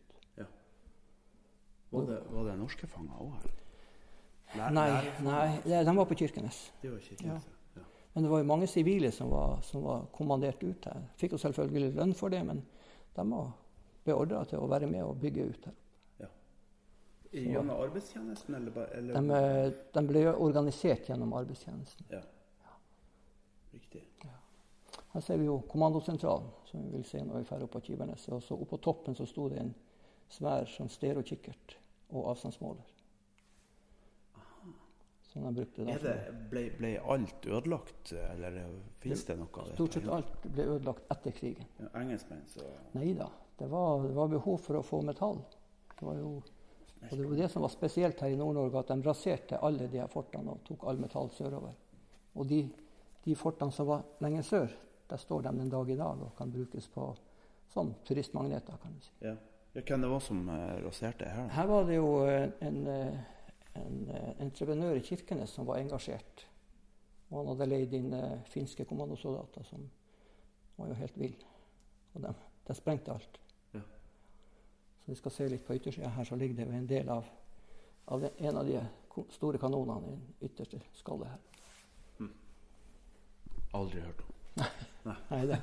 A: Var det, var det norske fanger òg her? Lær-
B: Nei, nei, de de var på Kirkenes.
A: De var Kirkenes, ja. Ja.
B: Men det var jo mange sivile som var, som var kommandert ut her. Fikk jo selvfølgelig lønn for det, men de var beordra til å være med og bygge ut her.
A: Gjennom arbeidstjenesten, eller eller?
B: De, eh, de ble organisert gjennom arbeidstjenesten.
A: Ja. Riktig.
B: Her ser vi jo kommandosentralen, som vi vil se når vi drar opp på Kibernes. Og så oppå toppen så sto det en svær sånn stereokikkert og avstandsmåler. Som de brukte da.
A: Det, ble, ble alt ødelagt, eller fins det noe av det?
B: Stort sett alt ble ødelagt etter krigen.
A: Ja, engelskmenn, så
B: Nei da. Det var, det var behov for å få metall. Det var jo, og det var det som var spesielt her i Nord-Norge, at de raserte alle de her fortene og tok all metall sørover. Og de, de fortene som var lenger sør, der står de den dag i dag og kan brukes på som turistmagneter, kan du si.
A: ja. Hvem det var som uh, raserte her?
B: Her var det jo en, en, eh, en eh, entreprenør i Kirkenes som var engasjert. Og han hadde leid inn eh, finske kommandosoldater som var jo helt ville. Og de, de sprengte alt.
A: Ja.
B: Så vi skal se litt på yttersida her, så ligger det jo en del av, av den, en av de store kanonene i den ytterste skallet her.
A: Aldri hørt om.
B: Nei, det,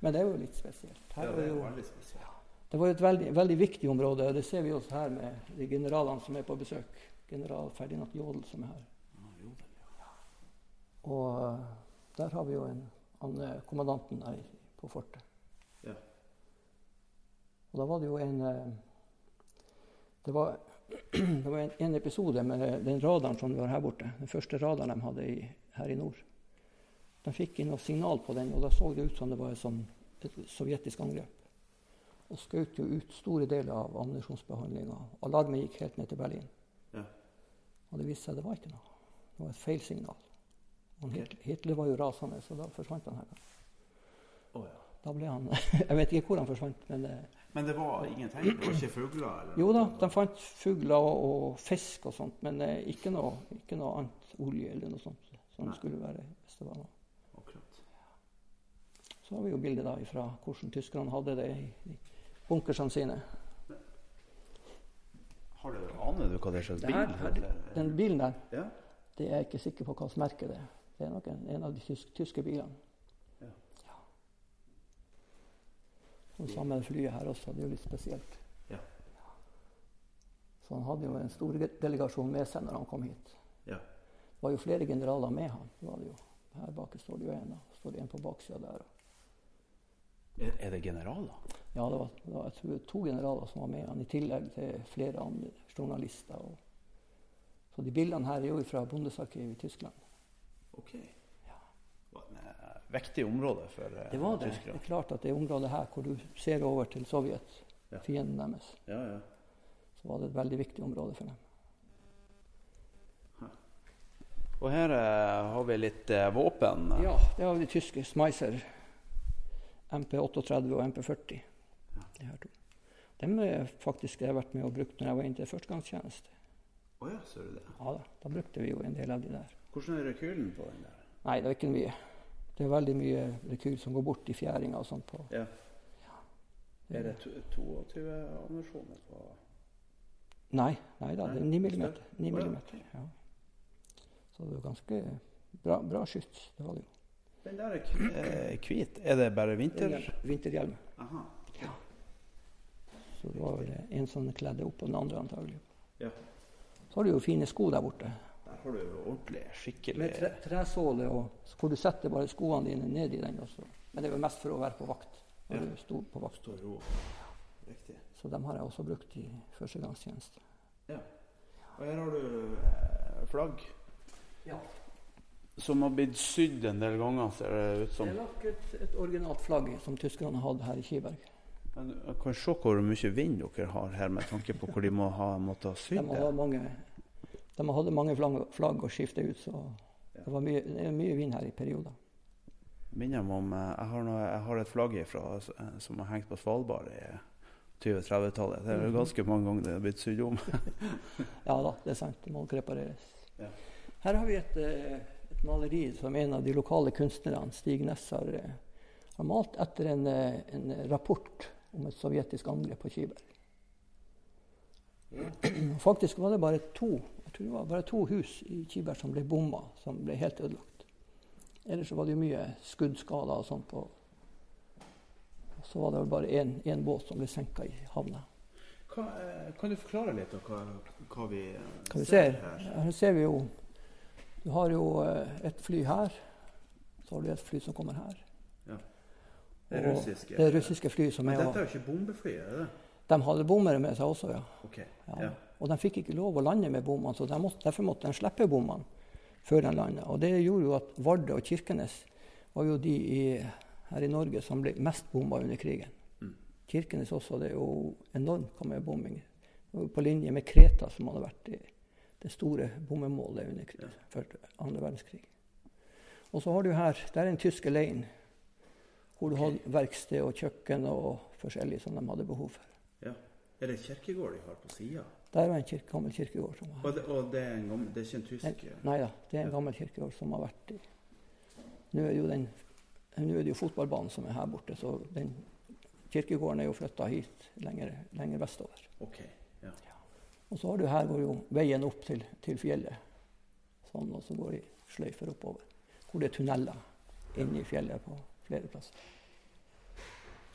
B: men det er jo litt spesielt. Her
A: Ja, det er
B: jo,
A: veldig spesielt.
B: det var et veldig, veldig viktig område, det ser vi også her med de generalene som er på besøk. General Ferdinand Jodel som er her.
A: Ja.
B: Og eh, der har vi jo en, han, kommandanten her på fortet.
A: Ja.
B: Og da var det jo en eh, Det var, det var en, en episode med den radaren som var her borte. Den første radaren de hadde i, her i nord. De fikk inn noe signal på den, og da så det ut som det var et, sånn, et sovjetisk angrep. Og skjøt jo ut store deler av ammunisjonsbehandlinga. Alarmen gikk helt ned til Berlin. Og det viste seg det var ikke noe. Det var et feilsignal. Hitler, var jo rasende, så da forsvant han her.
A: Oh, ja.
B: Da ble han Jeg vet ikke hvor han forsvant, men
A: Men det var ingenting? Det var ikke fugler? Eller
B: Jo da, de fant fugler og, og fisk og sånt, men eh, ikke, noe, ikke noe annet olje eller noe sånt som
A: Nei.
B: skulle være hvis det var noe.
A: Akkurat.
B: Så har vi jo bildet da fra hvordan tyskerne hadde det i bunkersene sine.
A: Har du, aner du hva det er slags bil?
B: her, den bilen der,
A: Ja.
B: det er jeg ikke sikker på hva slags merke det er. Det er nok en, en av de tysk, tyske bilene.
A: Ja.
B: Ja. Og samme flyet her også, det er jo litt spesielt.
A: Ja.
B: Så han hadde jo en stor delegasjon med seg når han kom hit.
A: Ja.
B: Det var jo flere generaler med han. Det var det jo. Her bak står det jo en, Da. står det en på baksida der.
A: Er, er det generaler?
B: Ja, det var, det var tror, to generaler som var med han, i tillegg til flere andre journalister. Og, så de bildene her er jo fra Bondesarkivet i Tyskland.
A: Ok. Det var et eh, viktig område for Tyskland.
B: Det var det. Det er klart at det området her hvor du ser over til Sovjet,
A: Ja.
B: fienden deres,
A: Ja, ja.
B: så var det et veldig viktig område for dem.
A: Og her eh, har vi litt eh, våpen.
B: Ja, det har vi de tyske Schmeisser. MP38 og MP40. De her to. Dem har faktisk jeg har vært med og brukt når jeg var inne til førstegangstjeneste.
A: Oh ja, ser du det.
B: Ja da, da brukte vi jo en del av de der.
A: Hvordan er rekylen på den der?
B: Nei, det er ikke mye. Det er veldig mye rekyl som går bort i fjæringa og sånt på.
A: Ja. Er det 22 ammunisjoner på
B: Nei, nei da, det er 9
A: Nei,
B: millimeter. 9
A: Å ja,
B: millimeter ja. Så det er jo ganske bra, bra skyts. Det var det jo.
A: Den der er eh, hvit. Er det bare vinter?
B: Vinterhjelm.
A: Aha.
B: Så det var vel en som kledde opp og den andre antagelig.
A: Ja.
B: Så har du jo fine sko der borte.
A: Der har du jo ordentlig, skikkelig
B: Med tre, tresåle, og så får du sette bare skoene dine ned i den også. Men det er jo mest for å være på vakt. Når
A: Ja.
B: du sto på vakt.
A: Riktig.
B: Så dem har jeg også brukt i førstegangstjeneste.
A: Ja. Og her har du eh, flagg
B: Ja.
A: Som har blitt sydd en del ganger, ser det ut
B: Det
A: som.
B: er nok et, et originalt flagg som tyskerne hadde her i Kiberg.
A: Men jeg kan se hvor mye vind dere har her, med tanke på hvor de må ha måttet
B: må
A: det.
B: De hadde mange flagg, flagg å skifte ut, så det var mye, det er mye vind her i perioder.
A: minner meg om eh, jeg har, noe, jeg har et flagg ifra, eh, som har hengt på Svalbard i 20-30-tallet. Det er ganske mange ganger det har blitt sydd om.
B: Ja da, det er sant. Det må repareres.
A: Ja.
B: Her har vi eh, et maleri som en av de lokale kunstnerne, Stig Ness, har, eh, har malt etter en, eh, en rapport om et sovjetisk angrep på Kiberg. Faktisk var det bare to, det var bare to hus i Kiberg som ble bomma, som ble helt ødelagt. Ellers så var det jo mye skuddskader og sånt på Så var det vel bare én båt som ble senka i havna.
A: Eh, kan du forklare litt om hva, hva vi
B: Hva vi ser?
A: her?
B: Her ser vi jo Du har jo eh, et fly her. Så har du et fly som kommer her.
A: Ja. Det
B: er
A: russiske.
B: Det er russiske fly som
A: Men
B: er
A: dette er jo ikke bombefly, er det?
B: De hadde bommere med seg også, ja.
A: Ok.
B: ja.
A: Ja.
B: Og de fikk ikke lov å lande med bommene, så de måtte, derfor måtte de slippe bommene før de landa. Og det gjorde jo at Vardø og Kirkenes var jo de i, her i Norge som ble mest bomba under krigen.
A: Mm.
B: Kirkenes også. Det er jo enormt hva med bombing. Det var jo På linje med Kreta, som hadde vært det, det store bommemålet under første, andre verdenskrig. Og så har du her Det er en tysk lein hvor du hadde verksted og kjøkken og forskjellig som de hadde behov for.
A: ja. Er det en kirkegård de har på sida?
B: Der var en kirke, gammel kirkegård. som var
A: Og, det, og det, er en gammel, det er ikke en tysk
B: En- Nei da, det er en gammel kirkegård som har vært i Nå er jo, den, nå er det jo fotballbanen som er her borte, så den kirkegården er jo flytta hit lenger, lenger vestover.
A: Ok. Ja.
B: Og så har du her går jo veien opp til, til fjellet, sånn, og så går de sløyfer oppover. Hvor det er tunneler inne i fjellet på flere plasser.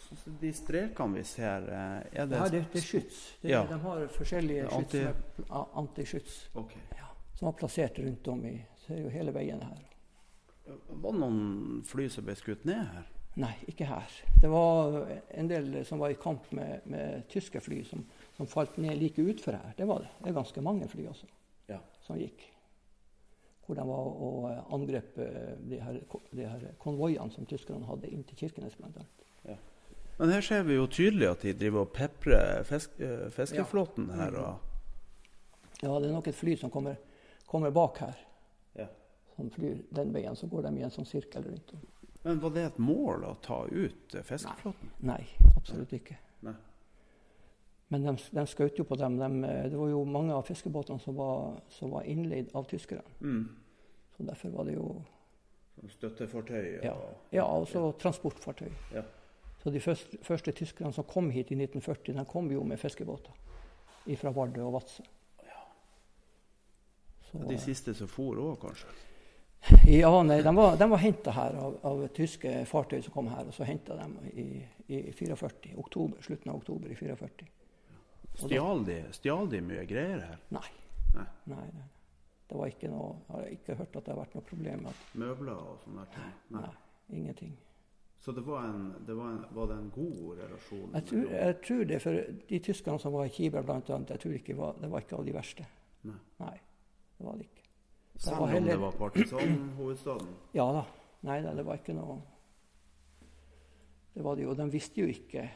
A: Så så de strekene vi ser, eh, er
B: Det ja, det, det er skyts. Det,
A: Ja.
B: De har forskjellige
A: Anti-
B: som er antiskyts
A: Ok.
B: ja, som er plassert rundt om i Så er jo hele veien her.
A: Var det noen fly som ble skutt ned her?
B: Nei, ikke her. Det var en del som var i kamp med, med tyske fly, som, som falt ned like utfor her. Det var det. Det er ganske mange fly også
A: Ja.
B: som gikk. Hvor de var og eh, angrep eh, de her, de her konvoiene som tyskerne hadde inn til Kirkenes bl.a.
A: Men her ser vi jo tydelig at de driver og peprer fisk, fiskeflåten ja. her. Og,
B: Ja, det er nok et fly som kommer, kommer bak her,
A: ja.
B: som flyr den veien. Så går de i en sånn sirkel rundt om.
A: Men var det et mål å ta ut eh, fiskeflåten?
B: Nei, absolutt ikke.
A: Nei.
B: Men de, de skjøt jo på dem. De, det var jo mange av fiskebåtene som var, som var innleid av tyskerne.
A: Mm.
B: Så derfor var det jo
A: Støttefartøy og
B: Ja, ja og så transportfartøy.
A: Ja.
B: Så de første, første tyskerne som kom hit i 1940, de kom jo med fiskebåter fra Vardø og Vadsø. Så,
A: De siste som for òg, kanskje?
B: Ja, nei, de var, de var henta her av, av tyske fartøy som kom her, og så henta dem i, i 44, oktober, slutten av oktober i 44.
A: Stjal de, stjal de mye greier her?
B: Nei.
A: Nei.
B: Nei, nei. Det var ikke noe, jeg har ikke hørt at det har vært noe problem
A: Møbler og sånne ting? Nei.
B: Nei, ingenting.
A: Så det var, en, det var, en, var det en god relasjon?
B: Jeg tror, jeg tror det, for de tyskerne som var i Kiber blant annet, jeg tror ikke var, det var ikke av de verste.
A: Nei.
B: Nei, det var det ikke.
A: Selv om
B: heller-
A: det var partisanhovedstaden?
B: Ja da. Nei da, det var ikke noe Det var det jo. De visste jo ikke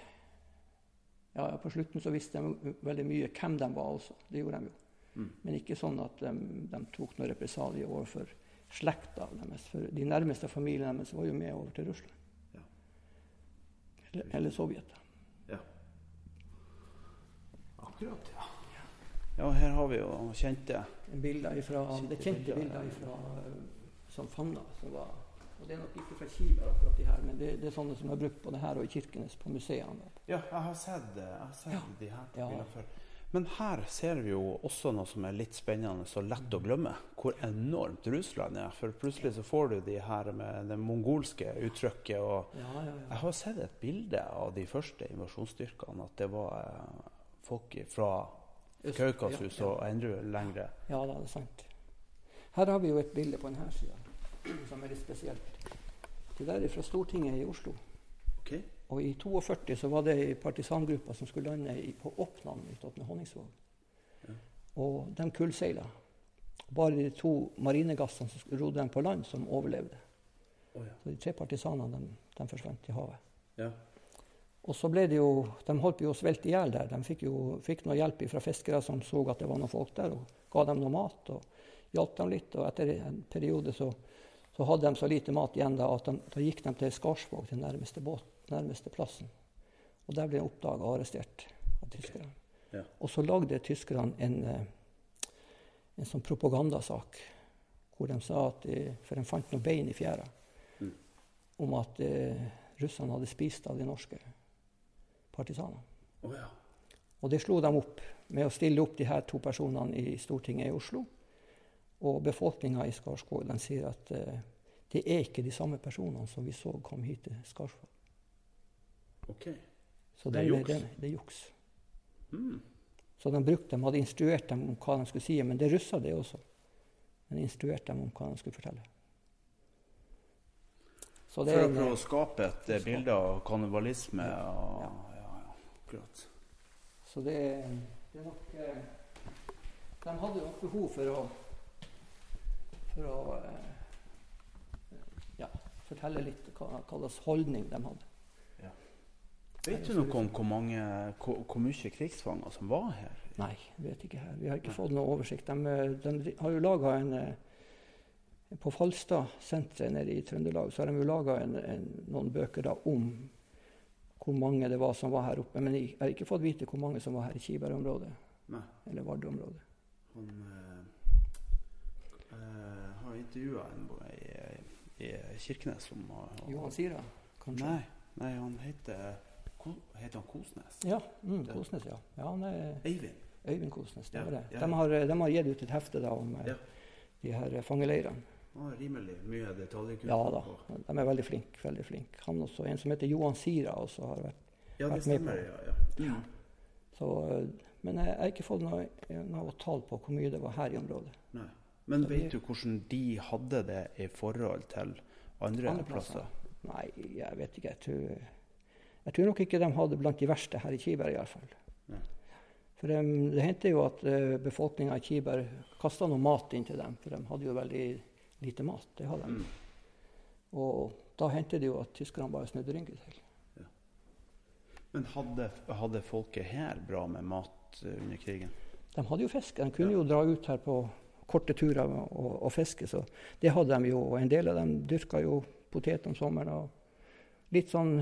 B: Ja, På slutten så visste de veldig mye hvem de var også. Det gjorde de jo.
A: Mm.
B: Men ikke sånn at de, de tok noen represalier overfor slekta deres. For de nærmeste familiene deres var jo med over til Russland.
A: Ja.
B: Eller, eller Sovjet.
A: Ja. Akkurat, ja. Ja, her har vi jo kjente
B: Bilder ifra,
A: Kjente
B: det kjente
A: bilder,
B: ifra, fra, som Fanna. Som var, og det er nok ikke fra Kiberg, akkurat de her, men det, det er sånne som er brukt både her og i Kirkenes på museene.
A: Ja, jeg har sett, jeg har sett
B: Ja.
A: de her
B: Ja.
A: bildene før. Men her ser vi jo også noe som er litt spennende og lett å glemme. Hvor enormt Russland er. For plutselig så får du de her med det mongolske uttrykket. og
B: Ja, ja, ja.
A: Jeg har sett et bilde av de første invasjonsstyrkene. At det var eh, folk fra Kaukasus
B: ja, ja.
A: og enda lengre.
B: Ja, det er sant. Her har vi jo et bilde på denne sida som er litt spesielt. Det der er fra Stortinget i Oslo.
A: Okay.
B: Og i 42 så var det ei partisangruppa som skulle lande i, på Oppland utenfor Honningsvåg.
A: Ja.
B: Og de kullseila. Bare de to marinegassene som rodde dem på land, som overlevde.
A: Oh, ja.
B: Så de tre partisanene de, de forsvant i havet.
A: ja.
B: Og så ble det jo, De holdt jo å svelte i hjel der. De fikk jo fikk noe hjelp fra fiskere som så at det var noen folk der, og ga dem noe mat. og hjalp dem litt. Og etter en periode så, så hadde de så lite mat igjen da, at de, da gikk de til Skarsvåg, til nærmeste, båt, nærmeste plassen. Og der ble de oppdaga og arrestert av tyskerne.
A: Okay. Ja.
B: Og så lagde tyskerne en, eh, en sånn propagandasak hvor de sa at For de fant noen bein i fjæra mm. om at eh, russerne hadde spist av de norske partisanene.
A: Oh, ja.
B: Og det slo de opp med å stille opp de her to personene i Stortinget i Oslo. Og befolkninga i Skarsvåg sier at uh, det er ikke de samme personene som vi så kom hit til Skarsvåg.
A: Okay.
B: Så det er juks? Det, det, er juks. Mm. Så de brukte dem, hadde instruert dem om hva de skulle si, men det russa det også. Men instruerte dem om hva de skulle fortelle.
A: Så det For å prøve å skape et bilde av kannibalisme? Ja, ja, akkurat.
B: Så det, det er nok eh, De hadde nok behov for å, for å eh, ja, fortelle litt hva, hva slags holdning de hadde. Ja.
A: Vet du noe om hvor, mange, hvor, hvor mye krigsfanger som var her?
B: Nei, vet ikke her. Vi har ikke Nei. fått noe oversikt. De, de har jo laga en eh, på Falstad-senteret nede i Trøndelag så har de jo laga noen bøker da, om hvor mange det var som var her oppe. Men jeg har ikke fått vite hvor mange som var her i Kiberg-området. Eller Vardø-området.
A: Han øh, har intervjua en i, i, Kirkenes som har
B: Johan Sira, kanskje?
A: Nei, nei han heter, heter han Kosnes?
B: Ja, mm, Kosnes, ja. ja han er,
A: Øyvind.
B: Øyvind Kosnes, det ja, var det. De har, de har, gitt ut et hefte da, om ja. de her fangeleirene.
A: Ah, rimelig mye detaljkunnskap.
B: Ja da, de er veldig flinke. veldig flink. Han også, En som heter Johan Sira, også har vært,
A: ja,
B: vært
A: med på ja, ja.
B: Mm. Så, men jeg har ikke fått noe, noe tall på hvor mye det var her i området.
A: Nei. Men så vet du hvordan de hadde det i forhold til andre, andre plasser?
B: Nei, jeg vet ikke. Jeg tror, jeg tror, nok ikke de hadde blant de verste her i Kiberg, iallfall. For um, det hendte jo at uh, eh, befolkninga i Kiberg kasta noe mat inn til dem, for de hadde jo veldig lite mat. Det hadde de. Mm. Og da hendte det jo at tyskerne bare snudde ryggen til. Ja.
A: Men hadde, hadde, folket her bra med mat eh, under krigen?
B: De hadde jo fisk. De kunne ja. jo dra ut her på korte turer og, og, fiske. Så det hadde de jo. Og en del av dem dyrka jo potet om sommeren. Og litt sånn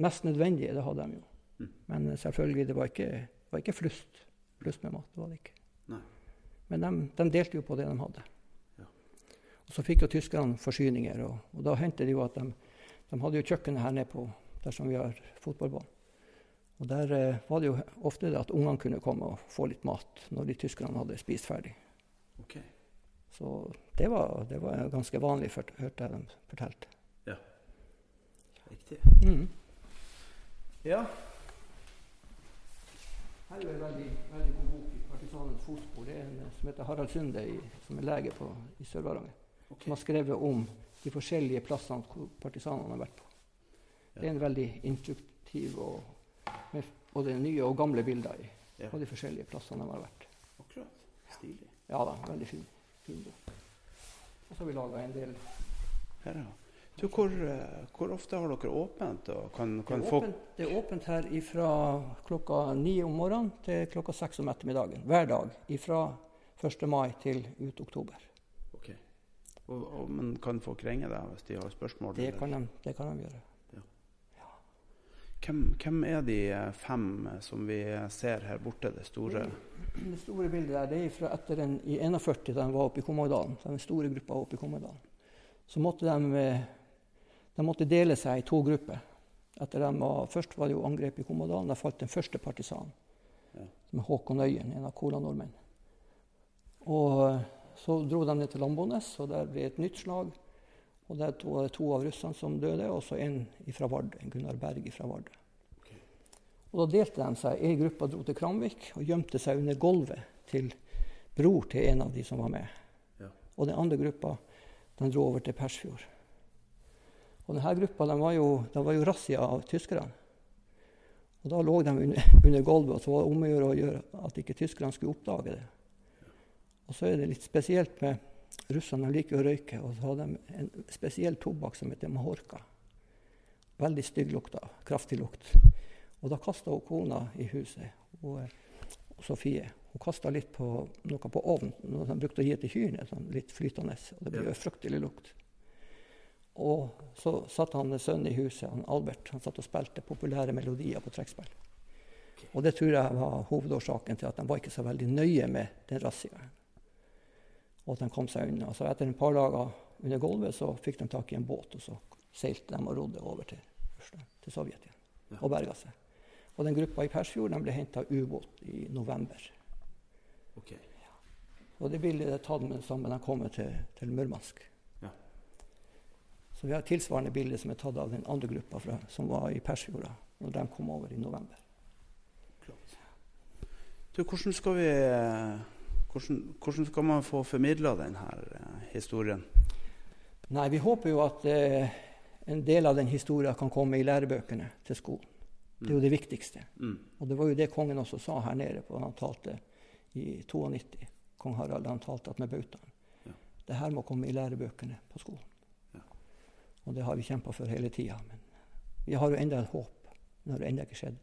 B: mest nødvendige, det hadde de jo. Mm. Men selvfølgelig, det var ikke, var ikke flust, flust med mat. det var det ikke. Nei. Men de, de delte jo på det de hadde. Og så fikk jo tyskerne forsyninger. Og, og da hendte det jo at de, de hadde jo kjøkkenet her nede på der som vi har fotballbanen. Og der eh, var det jo ofte det at ungene kunne komme og få litt mat når de tyskerne hadde spist ferdig.
A: Okay.
B: Så det var, det var ganske vanlig, for, hørte jeg dem fortelle.
A: Ja. Riktig.
B: Mm.
A: Ja.
B: Her er en veldig, veldig god bok i partisanens fotspor. Det er en som heter Harald Sunde, i, som er lege på, i Sør-Varanger. Som har skrevet om de forskjellige plassene hvor partisanene har vært på. Det er en veldig instruktiv og med både nye og gamle bilder i, på de forskjellige plassene de har vært.
A: Akkurat. Stilig.
B: Ja da, veldig fin. fin og så har vi laga en del
A: her, ja. Du, hvor, eh, hvor, ofte har dere åpent? Kan, kan
B: det, er åpent det, er åpent her fra klokka ni om morgenen til klokka seks om ettermiddagen. Hver dag fra 1. mai til ut oktober.
A: Og, og, men kan folk ringe deg hvis de har spørsmål?
B: Det kan de, det kan de gjøre. Ja.
A: Ja. Hvem, hvem, er de fem som vi ser her borte, det store?
B: Det store bildet der, det er fra etter en, i 41, da de var oppe i Kommodalen. Den store gruppa oppe i Kommodalen. Så måtte de, de måtte dele seg i to grupper. Etter dem var, først var det jo angrep i Kommodalen. Da falt den første partisanen, ja. med Håkon Øyen, en av Kola-nordmenn. Og så dro de ned til Lambones, og der ble et nytt slag. Og Der var det to av russerne som døde, og så en fra Vardø, Gunnar Berg fra Vardø. Og Da delte de seg. Ei gruppe dro til Kramvik og gjemte seg under gulvet til bror til en av de som var med. Ja. Og den andre gruppa den dro over til Persfjord. Og denne gruppa den var jo, de var jo razzia av tyskerne. Og Da lå de under, under gulvet, og så var det om å gjøre at ikke tyskerne skulle oppdage det. Og så er det litt spesielt med russerne. Liker å røyke, og så har de en spesiell tobakk som heter mahorka. veldig stygg lukt. Kraftig lukt. Og da kasta hun kona i huset, og, og Sofie. Hun kasta litt på noe på ovnen, noe de brukte å gi til kyrne, sånn litt flytende. Og det ble jo fryktelig lukt. Og så satt han sønnen i huset, han Albert, han satt og spilte populære melodier på trekkspill. Og det tror jeg var hovedårsaken til at de var ikke så veldig nøye med den razziaen. Og at de kom seg unna. Så etter en par dager under gulvet så fikk de tak i en båt, og så seilte de og rodde over til, til Sovjet igjen. Ja. Og berga seg. Og den gruppa i Persfjord ble henta ubåt i november.
A: Okay. Ja.
B: Og det bildet er tatt med det samme de kommer til, til Murmansk. Ja. Så vi har et tilsvarende bilde som er tatt av den andre gruppa fra, som var i Persfjorda når de kom over i november.
A: Du, hvordan skal vi hvordan, hvordan skal man få formidla denne uh, historien?
B: Nei, Vi håper jo at eh, en del av den historien kan komme i lærebøkene til skolen. Det er jo det viktigste. Mm. Og det var jo det kongen også sa her nede på han talte i 92. Kong Harald han talte med bautaen. Ja. Det her må komme i lærebøkene på skolen. Ja. Og det har vi kjempa for hele tida. Men vi har jo enda et håp. Det har ennå ikke skjedd.